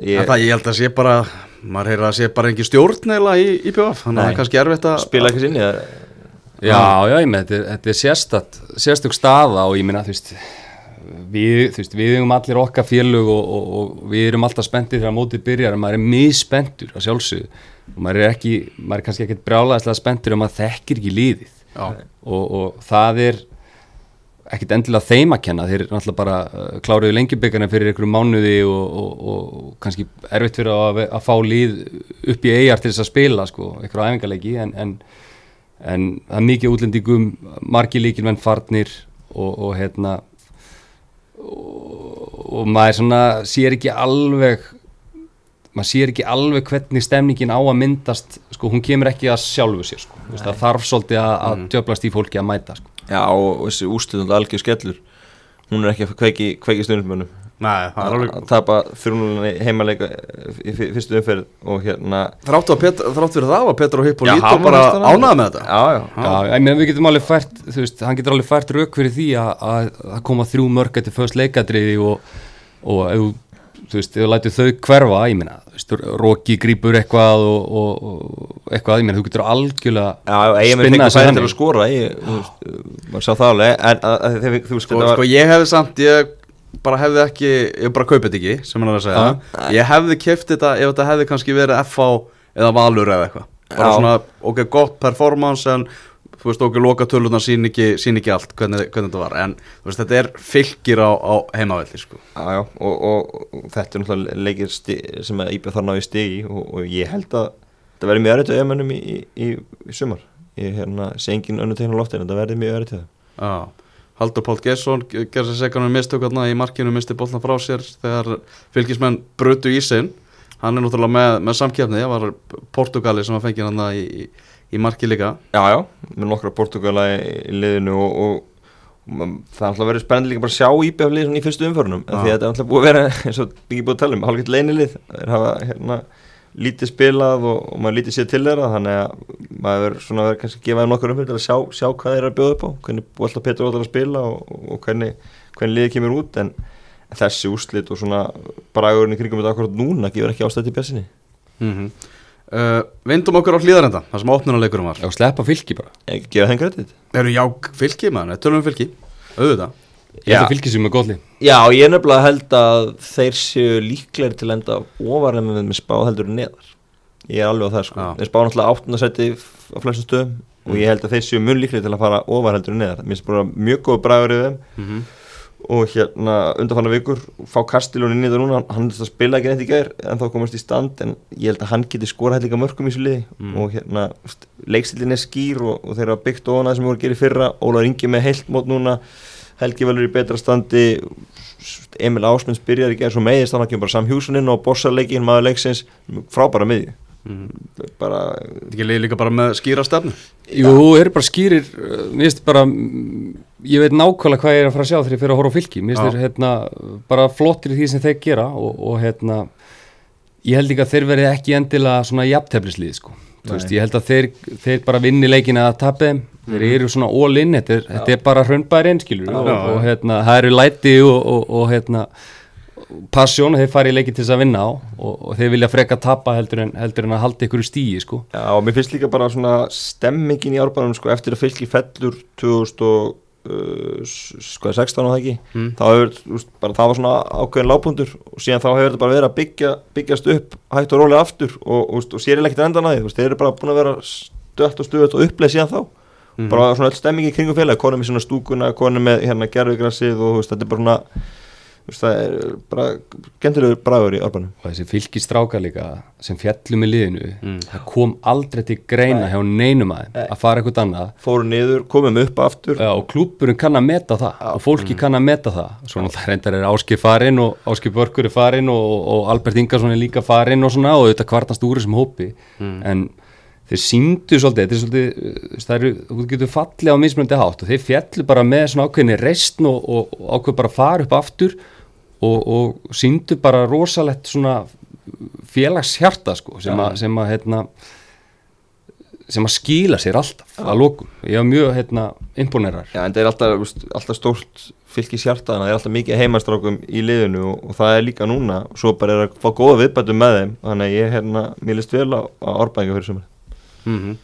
ég, það, ég held að sé bara, maður heyrir að sé bara engin stjórn eila í, í PF, þannig að það er kannski erfitt að spila ekki sinni það Já, já, ég með, þetta er, þetta er sérstakt, sérstök staða og ég minna, þú veist, við, þú veist, við erum allir okkar félög og, og, og við erum alltaf spenntir þegar mótið byrjar en maður er misspenntur að sjálfsögðu. Og maður er ekki, maður er kannski ekkert brjálæðislega spenntur um að þekkir ekki liðið. Já, og, og það er ekkert endilega þeim að kenna, þeir náttúrulega bara uh, kláruðu lengjubikana fyrir einhverju mánuði og, og, og kannski erfitt fyrir að, að fá lið upp í eigjar til þess að spila, sko, einhverju æfingarleiki en, en, en það er mikið útlendingum, margi líkilmenn farnir og, og hérna og maður svona sér ekki alveg maður sér ekki alveg hvernig stemningin á að myndast sko, hún kemur ekki að sjálfu sér sko. Þú veist, það þarf svolítið að, að djöblast í fólki að mæta sko. Já, og, þessi úrstöðund algjör skellur hún er ekki að kveiki, kveiki stundumönnum nei, það er alveg að tapa þrjúnulega heimaleika í fyr- fyrstu umferð og hérna Þráttu, að Pet, þráttu fyrir það var Petur og Hipp og Lító bara að- ánæða með þetta. Já, já, Já, ég meina við getum alveg fært þú veist, hann getur alveg fært rauk fyrir því að, að, að koma þrjú mörg eftir föst leikadriði og, og þú- veist, ef þú lætur þau hverfa ég meina, þú veist, Roki grípur eitthvað og, og, og eitthvað, ég meina, þú getur algjörlega Já, eigin með spinnað fengur þessu færi þannig. til að skora ég, þú veist, maður sá það alveg en að, að, þegar við- þú veist, sko, þetta sko var ég hefði samt, ég bara hefði ekki ég bara kaupið þetta ekki, sem hann er að segja ég hefði keft þetta ef þetta hefði kannski verið FH eða Valur eða eitthvað bara Já. svona, ok, gott performance en þú veist, ok, loka tölunar sín ekki, sín ekki allt, hvernig, hvernig þetta var en veist, þetta er fylgir á, á heimavelli, sko. Já, já, og, og, og þetta er náttúrulega leikir sem að íbjöð þar náði stigi og, og ég held að þetta verði mjög öryttu öðmennum í, í, í, sumar. Ég hérna, sé engin önnu tegn á loftin þetta verði mjög öryttu Haldur Pál Gesson gerði sér segan um mistökarna í markinu misti boltan frá sér þegar fylgismenn brutu í sinn hann er náttúrulega með, með samkjöfni það var Portugali sem var fengið hann í, í, í marki líka. Já, já, með nokkra Portugala í, í liðinu og, og, og það er alltaf verið spennandi líka bara að sjá íbjöð liðin í fyrstu umförunum því að þetta er alltaf búið að vera eins og ekki búið að tala um hálfgett leinilið þeir hafa hérna lítið spilað og, og maður lítið séð til þeirra þannig að maður verður svona verið kannski að gefa þeim nokkur umfyrir til að sjá, sjá hvað þeir eru að bjóða upp á hvernig búið alltaf Petur ótaf að spila og, og hvernig, hvernig liðið kemur út en þessi úrslit og svona bragurinn mm uh, Vindum okkur á hlýðarenda það sem opnunarleikurum var. Já, sleppa fylki bara. Ekki gefa þeim kredit. Eru já, fylki maður, tölum við fylki. Auðvitað. Ég held að fylki sem er góðli Já, ég nefnilega held að þeir séu líklegri til að enda ofar en með, með spá heldur neðar. Ég er alveg á það sko. Já. Þeir spá náttúrulega áttundarsæti á flestum stöðum og ég held að þeir séu mun líklegri til að fara ofar heldur neðar. Mér finnst bara mjög góð bragur í þeim. Mm -hmm. Og hérna undanfanna vikur fá Kastilón inn í það núna. Hann spila ekki neitt í gær en þá komast í stand en ég held að hann geti skora hægt líka mörgum í þessu liði. Mm. og hérna leikstillin er skýr og, og þeir hafa byggt ofan það sem voru að gera í fyrra. Ólar Ingi með heilt mót núna Helgi velur í betra standi Emil Ásmunds byrjar í gær svo meiðist hann kemur bara Sam Hjússon inn og bossar leikin maður leiksins frábæra miði bara Þetta ekki líka bara með skýra stefnu? Jú, eru bara skýrir uh, finnst bara mm, Ég veit nákvæmlega hvað ég er að fara að sjá þegar ég fyrir að horfa á fylki. Já. þeir hérna, bara flottir í því sem þeir gera og, og hérna Ég held líka að þeir verði ekki endilega svona jafnteflislið sko. Þú veist, Ég held að þeir, þeir bara vinni leikina að tapja þeim. Þeir eru svona all in, þetta er, þetta er bara hrönnbærin skilur og, og hérna, það eru læti og, og, og hérna passion, þeir fara í leiki til þess að vinna á og, og þeir vilja freka tappa heldur en, heldur en að halda ykkur í stíi sko. Já, og mér finnst líka bara svona stemmingin í árbænum sko, eftir að fylki fellur 2016 uh, sko, 16 og það ekki Mm. þá hefur, bara það var svona ákveðin lágpundur og síðan þá hefur þetta bara verið að byggja byggjast upp hægt og rólega aftur og, og, og, sér er ekkert endan að veist, þeir eru bara búin að vera stöðt og stöðt og uppleið síðan þá bara svona öll stemming í kringum félag konum í svona stúkuna, konum með hérna gerfugrassið og veist, þetta er bara svona það er bara gentilegur bragur í árbænum. Og þessi fylgistrákar líka sem fjallum í liðinu Mm. það kom aldrei til greina hjá neinum aðeim Nei. að fara eitthvað annað. Fóru niður, komum upp aftur. Já, og klúburinn kann að meta það og fólki kann að meta það. Svo náttúrulega reyndar er Áskip farinn og Áskip Börkur er farinn og, og Albert Ingarsson er líka farinn og svona og þetta kvartast úr þessum hópi. En þeir síndu svolítið, þetta er svolítið uh, það eru, þú getur fallið á mismunandi hátt og þeir fjallu bara með svona ákveðinni reistn og, og, og ákveð bara fara upp aftur og, og síndu bara rosalegt svona félagshjarta sko sem að, sem að hérna sem að skýla sér alltaf að lókum ég var mjög hérna imponerar Já, en það er alltaf, alltaf stórt fylgis hjarta, þannig að það er alltaf mikið heimastrákum í liðinu og, og það er líka núna. Og svo bara er að fá góða viðbætum með þeim þannig að ég, hérna, mér list vel á, á árbæðingu fyrir sumar mm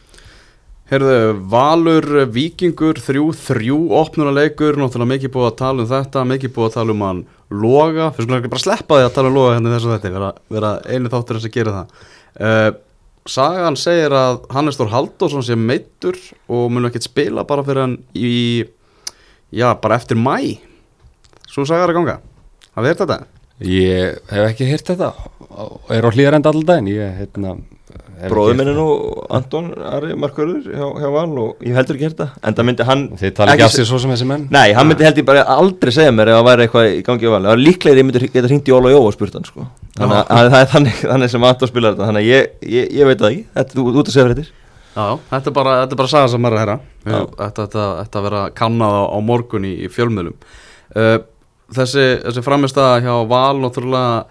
Herðu, Valur, Víkingur, 3-3 opnunaleikur, náttúrulega mikið búið að tala um þetta, mikið búið að tala um hann Loga, fyrir sko ekki bara sleppa því að tala um Loga hérna í þessu þetta, vera, vera einu þáttur þess að gera það. Uh, Sagan segir að Hannes Þór Halldórsson sé meittur og mun ekki spila bara fyrir hann í, já, bara eftir mæ Svo sagar að ganga, hafið þér þetta? Ég hef ekki heyrt þetta. Og er á hlýðarenda alltaf daginn? Ég hérna hef Bróður ekki minni nú, Anton Ari Markörður hjá, hjá Val og ég heldur ekki hérta en það myndi hann þið tala ekki af se- sér svo sem þessi menn. Nei, hann myndi held ég bara aldrei segja mér ef það væri eitthvað í gangi á Val. Það var líklegir ég myndi geta hringt í Óla Jó og spurt hann sko. þannig að að það er þannig, þannig sem Anton spilar þetta. Þannig að ég, ég, ég veit það ekki. Þetta, þú ert að segja fyrir þetta Já, þetta er bara, þetta er bara saga sem er að herra. Þetta, þetta, þetta vera kannað á, á morgun í, í fjölmiðlum. Uh, Þessi, þessi framist að hjá Val náttúrulega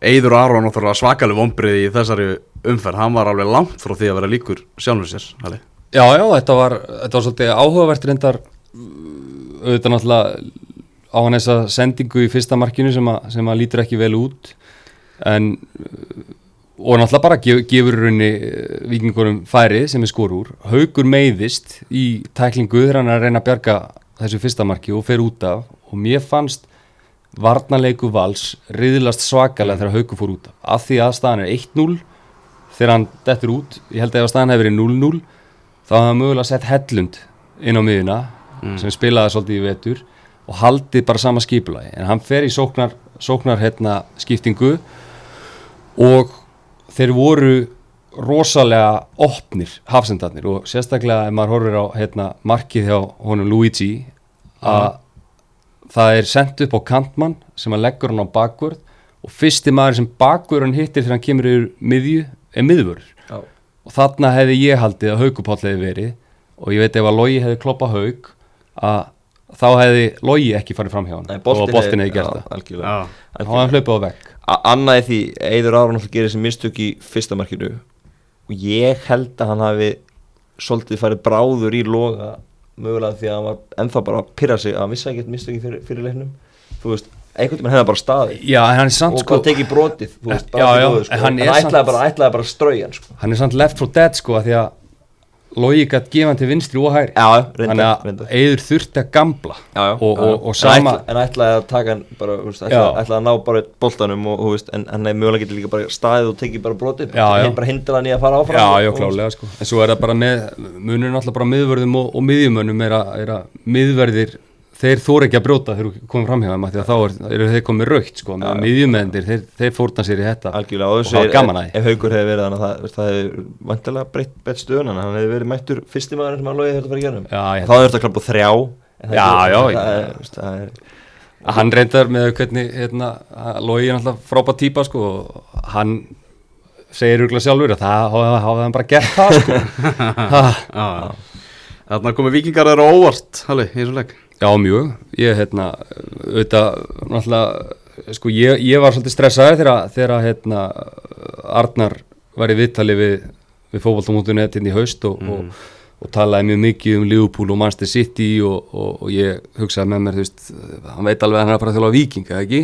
Eiður Aron náttúrulega svakalig vombrið í þessari umferð. Hann var alveg langt frá því að vera líkur sjálfur sér Halli. já já þetta var, þetta var svolítið áhugavert reyndar auðvitað náttúrulega á hann þessa sendingu í fyrsta markinu sem að, sem að lítur ekki vel út. En og náttúrulega bara gef, gefur í rauninni uh, vikingurum færi sem er skor úr haugur meiðist í tæklingu þegar hann er að reyna að bjarga þessu fyrsta marki og fer út af. Og mér fannst varnarleiku vals riðlast svakalega þegar haugur fór út af. Því að staðan er 1-0 þegar hann dettur út, ég held að ef staðan hefur verið 0-0 þá hafði hann mögulega sett Hellund inn á miðuna sem spilaði svolítið í vetur og haldið bara sama skipulagi. En hann fer í sóknar, sóknar hérna, skiptingu og þeir voru rosalega opnir hafsendarnir. Og sérstaklega ef maður horfir á hérna, markið hjá honum Luigi að það er sendt upp á kantmann sem að leggur hann á bakvörð og fyrsti maður sem bakvörðun hittir þegar hann kemur yfir miðju er miðvörður. Já. og þarna hefði ég haldið að haugupáll hefði verið og ég veit ef að Logi hefði kloppað haug að þá hefði Logi ekki farið fram hjá hann Nei, og boltin hefði gert það. hefði hann hlaupið á vegg. A- Annað er því, Aron náttúrulega gerir þessi mistök í fyrsta markinu. Og ég held að hann hafi svolítið farið bráður í loga mögulega því að hann var ennþá bara að pyrra sig að vissi ekkert mistök í fyrir, fyrir leiknum þú veist, einhvern veginn hefði bara staði Já, og sko bara tekið brotið veist, Já, já, góðu, sko. hann hann ætlaði samt- bara, ætlaði bara að strauja hann sko. hann er samt left for dead sko að því að Logi gætt gefa hann til vinstri og hægri. Já, þannig reyndar, að reyndar. Eiður þurfti að gamla Já, já, og, og, og sama en, ætla, en ætlaði að taka hann bara, veist, ætlaði, ætlaði að ná bara boltanum og, veist, en hann er mögulega getur líka bara staðið og tekið bara brotið. Bara hindra hann í að fara áfram. Klálega sko. En svo er það bara með, munur náttúrulega bara miðvörðum og, og miðjumönnum er að, er að miðverðir, þeir þóra ekki að brjóta þegar þú komum fram hjá þeim af því að þá er, eru þeir komið raukt sko með miðjumendir, þeir, þeir fórna sér í þetta algjörlega og þessu það er, gaman að ef, ef haugur hefði verið þannig að það, hefði vantilega breytt bett stöðun hann hann hefði verið mættur fyrsti maður sem hann loðið þetta fara að gera Já, ég- þá hefði þetta klappa þrjá en það Já, er- já, er- er- Hann reyndar með hvernig, hérna, Logi er náttúrulega frábært típa sko og hann segir hugla sjálfur að það hafa hann bara gert það sko. Ha. Já, já. Þarna komið vikingar þeirra óvart, Halli, í þessum leik. Já, mjög, ég hérna auðvitað, náttúrulega sko, ég, ég var svolítið stressaður þegar, þegar hérna Arnar var í viðtali við, við fókbaltamótunett inn í haust og, og, og talaði mjög mikið um Liverpool og Manchester City og, og, og ég hugsaði með mér, þú veist hann veit alveg að hann er að að þjóla vikinga, ekki?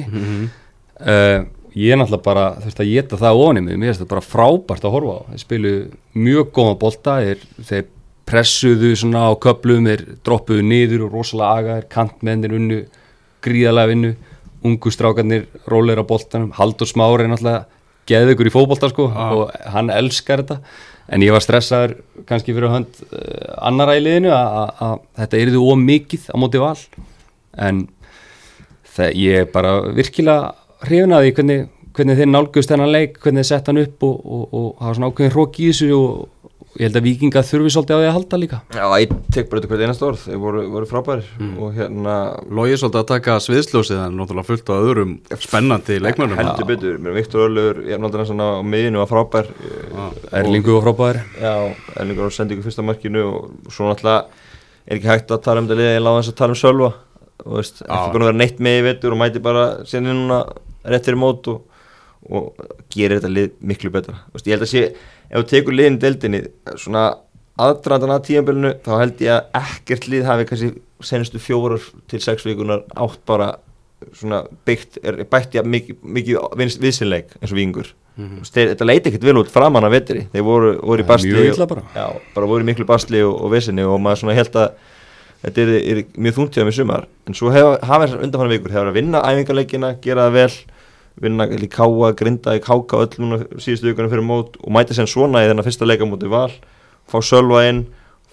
uh, ég er náttúrulega bara þurfti að geta það í mig. Mér finnst þetta bara frábært að horfa á. Þeir spilu mjög góða þeir, þeir pressuðu svona á köplum þeir droppuðu niður og rosalega agaðir kantmennir unnu gríðalega vinnu. Ungu strákarnir róleir á boltanum. Haldur Smári er náttúrulega geðið ykkur í fótbolta sko og hann elskar þetta. En ég var stressaður kannski fyrir hönd uh, annara í liðinu að þetta yrði ómikið á móti val. En það, ég er bara virkilega hrifin að því hvernig, hvernig þeir nálgust þennan leik, hvernig þeir sett hann upp og hafa svona ákveðin hrók í þessu og, og ég held að vikinga þurfi svolítið á því að halda líka. Já, ég tek bara þetta hvert einast orð, þeir voru, voru frábærir. Og hérna Lógi svolítið að taka sviðsljósið en náttúrulega fullt á öðrum spennandi leikmönnum. heldur betur, mér er Viktor Öllur, ég er náttúrulega svona á miðinu var frábær. Erlingu og frábæður Já, Erlingur á sendingu fyrsta markinu og svo náttúrulega er ekki hægt að tala um þetta liðið, ég láði þess að tala um Sölva. Og veist, ekki búin að vera neitt með í vettur og mæti bara sinni núna rétt fyrir mót og, og gerir þetta lið miklu betra. Veist, ég held að sé, ef þú tekur liðin deildinni svona aðdraðan að tíðanbölinu þá held ég að ekkert lið hafi kannski senustu fjórar til sex vikunar átt bara svona byggt, er bætt ja, mikið, mikið viðsynleik eins og vingur mm -hmm. þetta leiti ekkert vel út framan af vettri þeir voru, voru í mjög illa bara. já, bara voru í miklu basli og, og vissinni og maður svona held að þetta er, er mjög þúntíðum í sumar en svo hafa þessar undanfannar vikur hefur að vinna æfingarleikina, gera það vel vinna í káa, grinda í káka öll núna síðustu vikunum fyrir mót og mæta sér svona í þennan fyrsta leika móti val. Fá Sölva inn,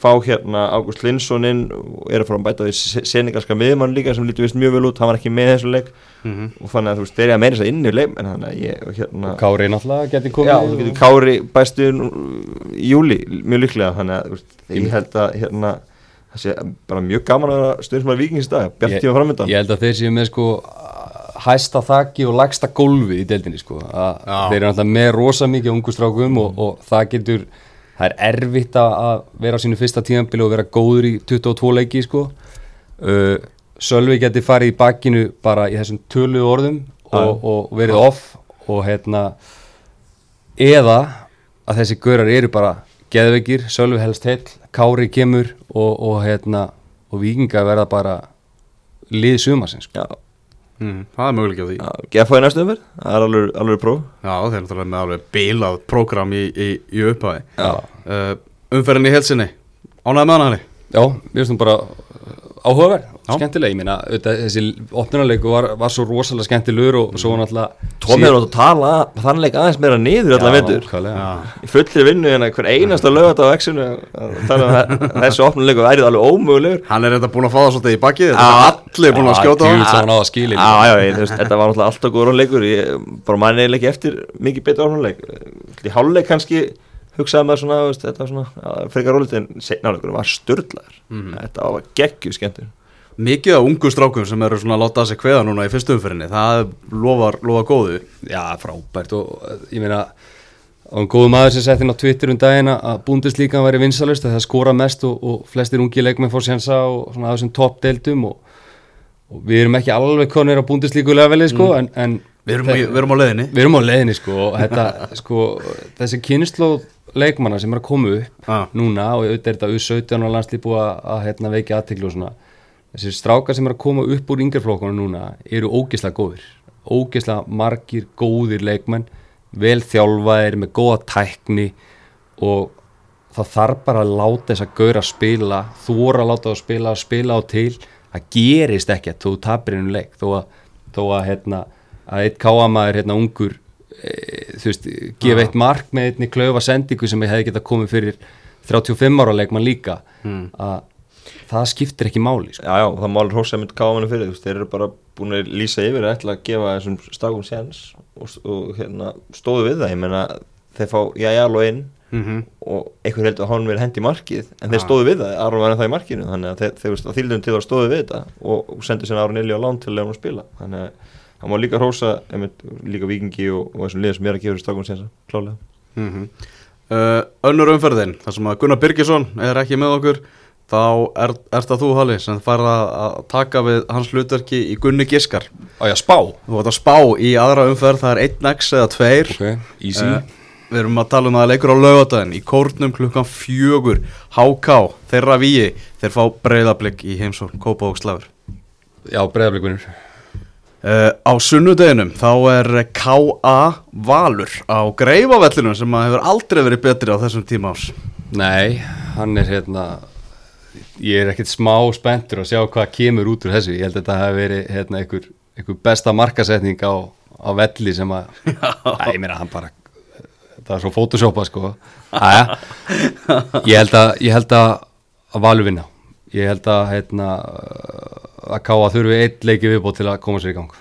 fá hérna Ágúst Lindsson inn og eru frá að bæta því seningarska miðmann líka sem lítur vist mjög vel út, hann var ekki með þessu leik. Mhm. og þannig að þú veist, þeir eru að meira þess að inn í leik en þannig að ég, og hérna Kári náttúrulega geti komið Já, þú getur Kári bæstu í júli, mjög líklega þannig að veist, ég held að hérna, það sé bara mjög gaman að vera stundismæður vikings í dag, bjart tíma framöndan. Ég held að þeir séu með sko hæsta þakki og lægsta gólfi í deildinni sko. Þeir eru náttúrulega með rosa mikið ungustrákum og, og það getur það er erfitt að vera á sínu fyrsta tíðanbili og vera góður í 22 leiki sko. Uh, Sölvi geti farið í bakkinu bara í þessum tölu orðum og, og verið off og hérna eða að þessi görar eru bara geðveikir, Sölvi helst heill Kári kemur og, og hérna og vikinga verða bara lið sumarsins sko. Já, Mm, það er möguleik á því. já, GFA í næstu umverð, það er alveg, alveg próf Já, þeir eru náttúrulega með alveg bílað prógram í, í, í upphæði. Já, Uh, umferðin í helsinni, ánægði með hana hann? Já, mér finnst hún bara áhugaverð, skemmtileg, ég meina auðvitað, þessi opnunarleiku var, var svo rosalega skemmtilegur og svo náttúrulega Tómi er átt að tala þann leik aðeins meira niður veitur nákvæmlega. í fullri vinnu hérna hver einasta lögat á X-inu þannig að þe- þessu opnuleiku værið alveg ómögulegur. Hann er reynda búin að fá það svolítið í þetta Já. er allir búin að skjóta á þetta var náttúrulega alltaf góður leikur ég bara manni eiginlega ekki eftir mikið betur orðanleik í háluleik kannski hugsaði maður svona, veist, þetta var svona frekar rólið en seinarleikur var störtlaður þetta var geggju skemmtur Mikið af ungu strákum sem eru svona að láta að sig kveða núna í fyrstu umferðinni, það lofar, lofar góðu. Já, frábært og ég meina og en góðu maður sem sett inn á Twitter um daginn að búndislíkan væri vinsalust að það skora mest og, og flestir ungi leikmenn fór sjansa og svona að þessum toppdeildum og, og við erum ekki alveg konir á búndislíkulega velið sko en, en Við erum, í- við erum á leiðinni. Við erum á leiðinni sko og þetta, sko, þessi kynnslóð leikmanna sem er að koma upp Já. núna og auðvitað er þetta U17 og landslið búið að, að hérna, veikja aðteklu og svona. Þessi strákar sem er að koma upp úr yngjörflokkunum núna eru ógeðslega góðir. Ógeðslega margir góðir leikmenn vel þjálfaðir með góða tækni og það þarf bara að láta þess að gaura spila þóra að láta það spila, spila á til. Það gerist ekkert þó þú tapir einu leik. Þó að, þó að, hérna, að eitt káamaður hérna ungur þú veist, gefa eitt mark með einni klaufa sendingu sem ég hefði getað komið fyrir 35 ára leikmann líka. Að það skiptir ekki máli sko. Já, já, það málir hósa mynd kámanu fyrir þú veist, þeir eru bara búin að lýsa yfir að ætla að gefa þessum strákum séns og, og hérna, stóðu við það, ég meina þeir fá jæjal og inn Mhm. og einhver heldur að hann verið hendi í markið en þeir stóðu við það, Aron var ennþá í markinu þannig að þeir, þeir, þeir þýldum til að stóðu við þetta og, og sendu sér Aron Eli á lán til að lefa hann að spila. Þannig að hann má líka hósa einmitt, líka vikingi og, og þessum liðum sem er að gefa þessu strákum séns klálega mm uh, Önnur umferðin, þar sem að Gunnar Birgisson er ekki með okkur þá er, er það þú Halli sem fær að taka við hans hlutverki í Gunni Giskar. Á að spá. Þú vart að spá í aðra umferð, það er 1x eða 2 Ok, easy. Eh, Við erum að tala um að það leikur á laugadaginn í kórnum klukkan fjögur HK, þeirra víi þeir fá breyðablик í heimsóln, Kópa og Slafur Já, breyðablikunir Uh, á sunnudeginum þá er K.A. Valur á greifavellinum sem að hefur aldrei verið betri á þessum tíma ás Nei, hann er hérna Ég er ekkert smá spenntur að sjá hvað kemur út úr þessu. Ég held að þetta hafi verið hérna, einhver, einhver besta markasetning á, á velli sem að Æ, ég meina hann bara Það er svo photoshopa sko. Æja, ég held að ég held að, að Valur vinna. Ég held að hérna að káa þurfi eitt leiki viðbót til að koma sér í gang.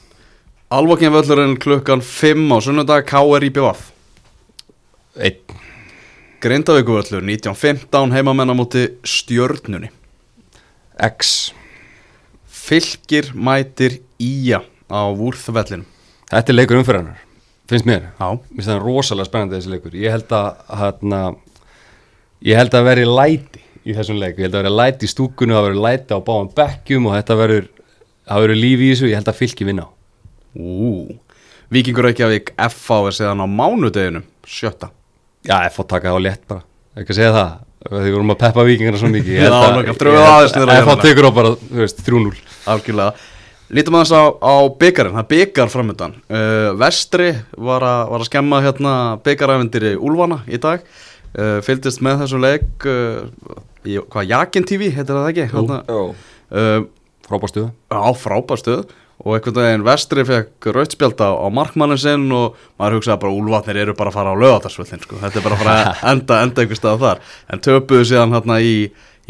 Alvokkin völlurinn klukkan 5 á sunnudag K.R. í BVF Eitt Grindavíku völlur 1915 heimamenn á móti stjörnunni. X. Fylgir mætir Ía á Vúrþvellinum Þetta er leikur umfyrirnar, finnst mér. Já, Mér finnst það rosalega spennandi þessi leikur. Ég held að hérna, Ég held að veri læti í þessum leik. Ég held að veri læti í stúkunu Það veri læti á báðum bekkjum Og þetta verður Það verður líf í þessu. Ég held að fylki vinna ú Víkingur Reykjavík F.A. er séðan á mánudeginum sjötta. Já, fór taka á létt bara. Ekki að segja það Því vorum að peppa vikingarna svo mikið. Við F.A. tekur á bara, þú veist, 3-0 Algjörlega. Lítum aðeins á, á byggarinn, það byggar framöndan uh, Vestri var, a, var að skemma hérna byggarævendir í Úlfana í dag uh, Fylgdist með þessum leik uh, í, Hvað, Jakin TV, heitir það ekki? Hérna, uh, Frábástuða á frábærstöð og einhvern veginn Vestri fekk rautspjálta á markmannin sinn og maður hugsaði bara Úlfatnir eru bara að fara á lögatarsvöldin sko. þetta er bara að fara að enda, enda einhver stað þar. En töpuðu síðan hérna í,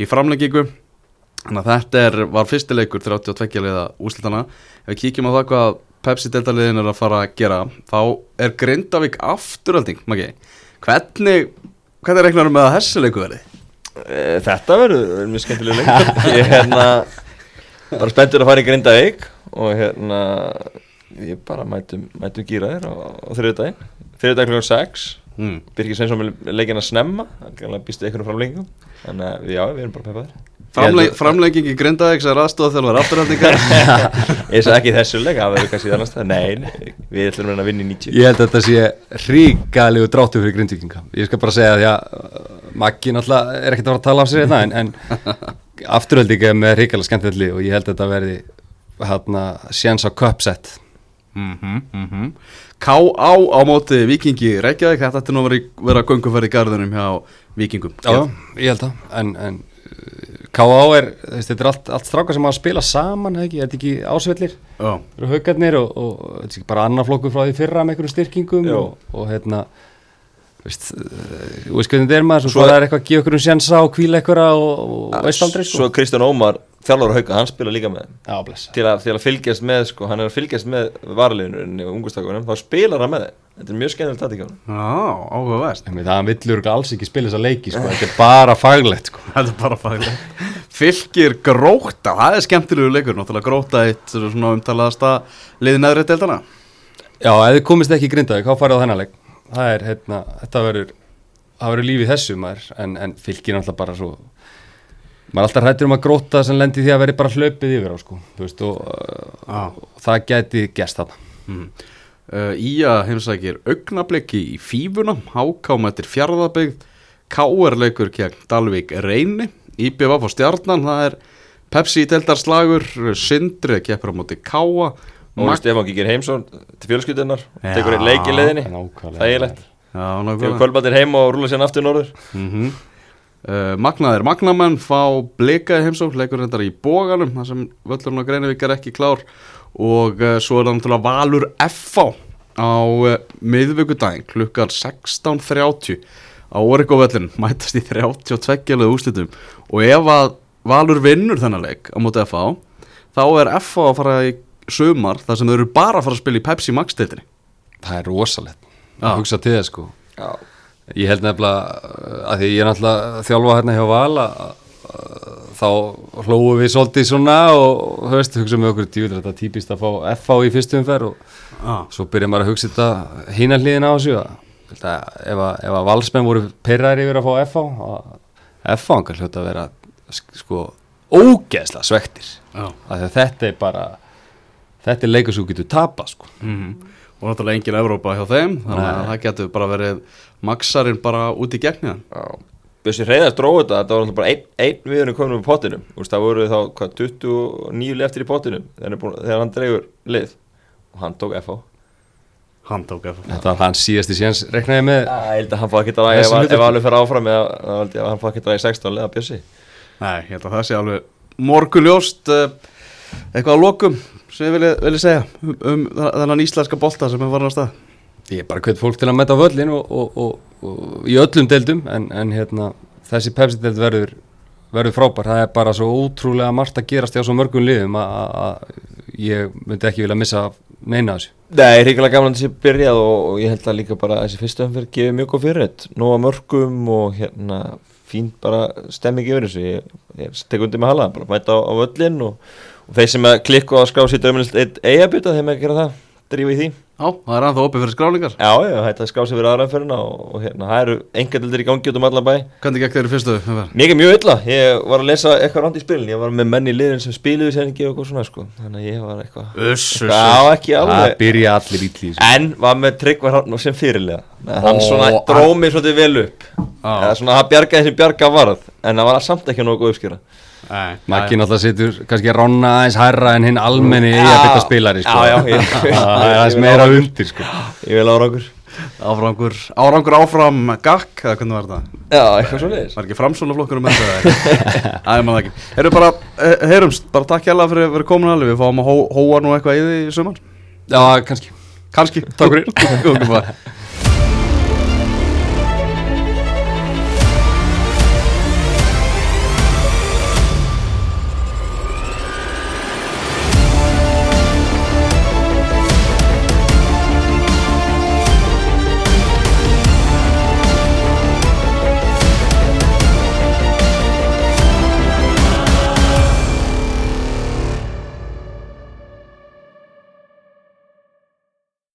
í framleggingu þannig að þetta er, var fyrstileikur 32 liða úslitana ef við kíkjum á það hvað Pepsi-deltaliðin er að fara að gera þá er Grindavík afturölding Maggi, hvernig hvernig reiknarum með að þessi leiku verði? Eh, Þetta verður mjög skemmtileg leik Ég er hérna bara spenntur að fara í Grindavík og hérna ég bara mætum, mætum gýraðir á, á þriðudaginn þriðudaginn klokkan 6 Mm. Birgir Sveinsson með leikinn að snemma. Hann býstu einhvern framlengingum. Þannig að já, við erum bara peppaðir Framle Ég held að- framlegging í Grindavík sem er aðstofað þjálfur afturöldingar Ég sagði ekki í þessu leik, það verður kannski annars það Nei, nei, við ætlum að reyna að vinna í 90 Ég held að þetta sé ríkalegu dráttu fyrir grindvíkinga. Ég skal bara segja að uh, Maggi náttúrulega er ekkert að fara að tala af sér hérna en, en afturhalding er með ríkalega skemmtilegt lið og ég held að þetta verði hérna séns á köpsett mm -hmm, K.A. á móti Vikingi Reykjavík, þetta ætti nú að vera, vera gönguferð í garðunum hjá Vikingum Já, ég held það. En, en K.A. er, þetta er allt, allt strákar sem að spila saman, er þetta ekki ásvellir Já. eru haugarnir og, og þetta er ekki bara annar flokkur frá því fyrra með einhverjum styrkingum Jú. og, og hérna þú veist, þú veist hvernig þetta er maður svo, Svo- það er eitthvað að gefa einhverjum sjensa og kvíla einhverja og, og veist aldrei Svo Kristján Ómar, þjálfur hauka, hann spila líka með þeim. Já, blessa til að, til að fylgjast með, sko, hann er að fylgjast með varaliðinu og ungustakunum, þá spilar hann með þeim Þetta er mjög skemmtilegt á hann Já, áhugavert Það villur alls ekki spila þessa leiki sko. Þetta er bara faglegt sko. Þetta er bara faglega Fylgir gróta, það er skemmtilegu leikur Náttúrulega gróta eitt svona umtalaðasta liði neðri deildana Já, ef þið komist ekki í grindaði, hvað farið á þennan leik? Það er, hérna, þetta verður Það verður lífið þessu maður En, en fylgir náttúrulega bara svo Maður er alltaf hrættur um að gróta sem lendi því að verði bara hlaupið yfir á sko. Þú veist, og, Já. og það gæti gerst þarna mm. uh, Ía heimsækir augnablikki í fífuna Hákámættir fjárðabygg Káer leikur gegn Dalvík reyni IBVF og stjarnan Það er Pepsi deildar slagur Sindri keppur á móti Káa og Stefán Gíkir Heimsson til fjölskyldunar Já, tekur einn leik í leiðinni nákvæmlega. þægilegt Já, tekur nákvæmlega kvöldbættir heim og rúla sér aftur norður mm uh, Magnaðir Magnamenn fá blikaði heimsók leikur reyndar í bóganum þar sem völlurinn á Greinivík er ekki klár. Og uh, svo er það náttúrulega Valur FA á uh, miðvíkudaginn klukkar 16.30 á Origo völlurinn mætast í 32 leðu úslitum og ef að Valur vinnur þennan leik á móti FA þá er FA að fara í sumar þar sem þau eru bara að fara að spila í Pepsi Max deildinni Það er rosalegt. Að hugsa til þess sko. Já, Ég held nefnilega uh, að því ég er náttúrulega þjálfa hérna hjá Val þá hlóum við svolítið svona og höfst, hugsa með okkur djúður þetta er típist að fá FH í fyrstu umferð og ah. svo byrja maður að hugsa þetta hína hliðina á þessu ef að, ef að valsmenn voru perrar yfir að fá FH að FH angar hljóta að vera sk- sko ógeðslega svektir að þetta er bara þetta er leikur sem þú getur tapað sko Mhm. Og náttúrulega engin Evrópa hjá þeim Þannig að það getur bara verið Maxarinn bara út í gegn í hann. Já. Bjössi Hreiðars dróði þetta, þetta var alltaf bara einn ein viðurinn komin upp pottinum. Þú veist, það voru þá hvað, 29 lið eftir í pottinum þegar, hann er hann dregur lið. Og hann tók FH Hann tók ef þetta var hans síðasti séns reknaði með. Já, ég held að hann fá ekki að ræða ef, ef alveg fer áfram eða hann fá ekki að ræða í 16 leða Bjössi. Nei, ég held að það sé alveg morguljóst uh, Eitthvað að lokum sem ég vilja, vilja segja um, um þennan íslenska bolta sem er farin á stað. Ég er bara hveit fólk til að mæta á völlin og, og, og, og í öllum deildum en, en hérna, þessi Pepsi-deild verður verður frábær, það er bara svo ótrúlega margt að gerast hjá svo mörgum liðum að- að að ég myndi ekki vilja missa neina þessu. Nei, ríkilega gaman að þessi byrjað og, og ég held að líka bara að þessi fyrstu umferð gefið mjög góð fyrir þetta Nóa mörgum og hérna fínt bara stemming yfir þessu. Ég, ég tek undir með hala, bara mæta á, á völlin og, og þeir sem klikku á að skrá sér dömulist eitt eigabita, þeim að gera það, drífa í því Já, það er ennþá opið fyrir skráningar. Já, já, þetta skrá sér fyrir aðraðanferðina og, og hérna, það eru engadildir í gangi út um allan bæ. Hvernig gekk þeir í fyrstu? Mér er mjög illa, ég var að lesa eitthvað ránd í spilin, ég var með menn í liðin sem spiluðu sér ekki og eitthvað svona sko, þannig að ég var eitthvað Uss, Já, ekki það alveg byrja allir ítli í þessu En var með Tryggvar Hrafn sem fyrirlega Nei, Hann Ó, svona hann- dróð mig svolítið vel upp. Eða svona það bjargaði sem bjarga varð. En það var samt ekki nógu uppskýra Maggi náttúrulega situr kannski að ronna aðeins hærra en hinn almenni Já. eiga að bytta spilari sko. Já, já, það er ég aðeins meira undir sko. Ég vil árangur Árangur, árangur áfram gakk, eða hvernig var þetta? Já, eitthvað svo leiðis Var ekki framsóna flokkur um þetta? Það er maður ekki Erum bara, eh, heyrumst, bara takk hjá fyrir, fyrir komin alveg Við fáum að hó, hóa nú eitthvað í því í sumar Já, kannski Kanski Takk fyrir.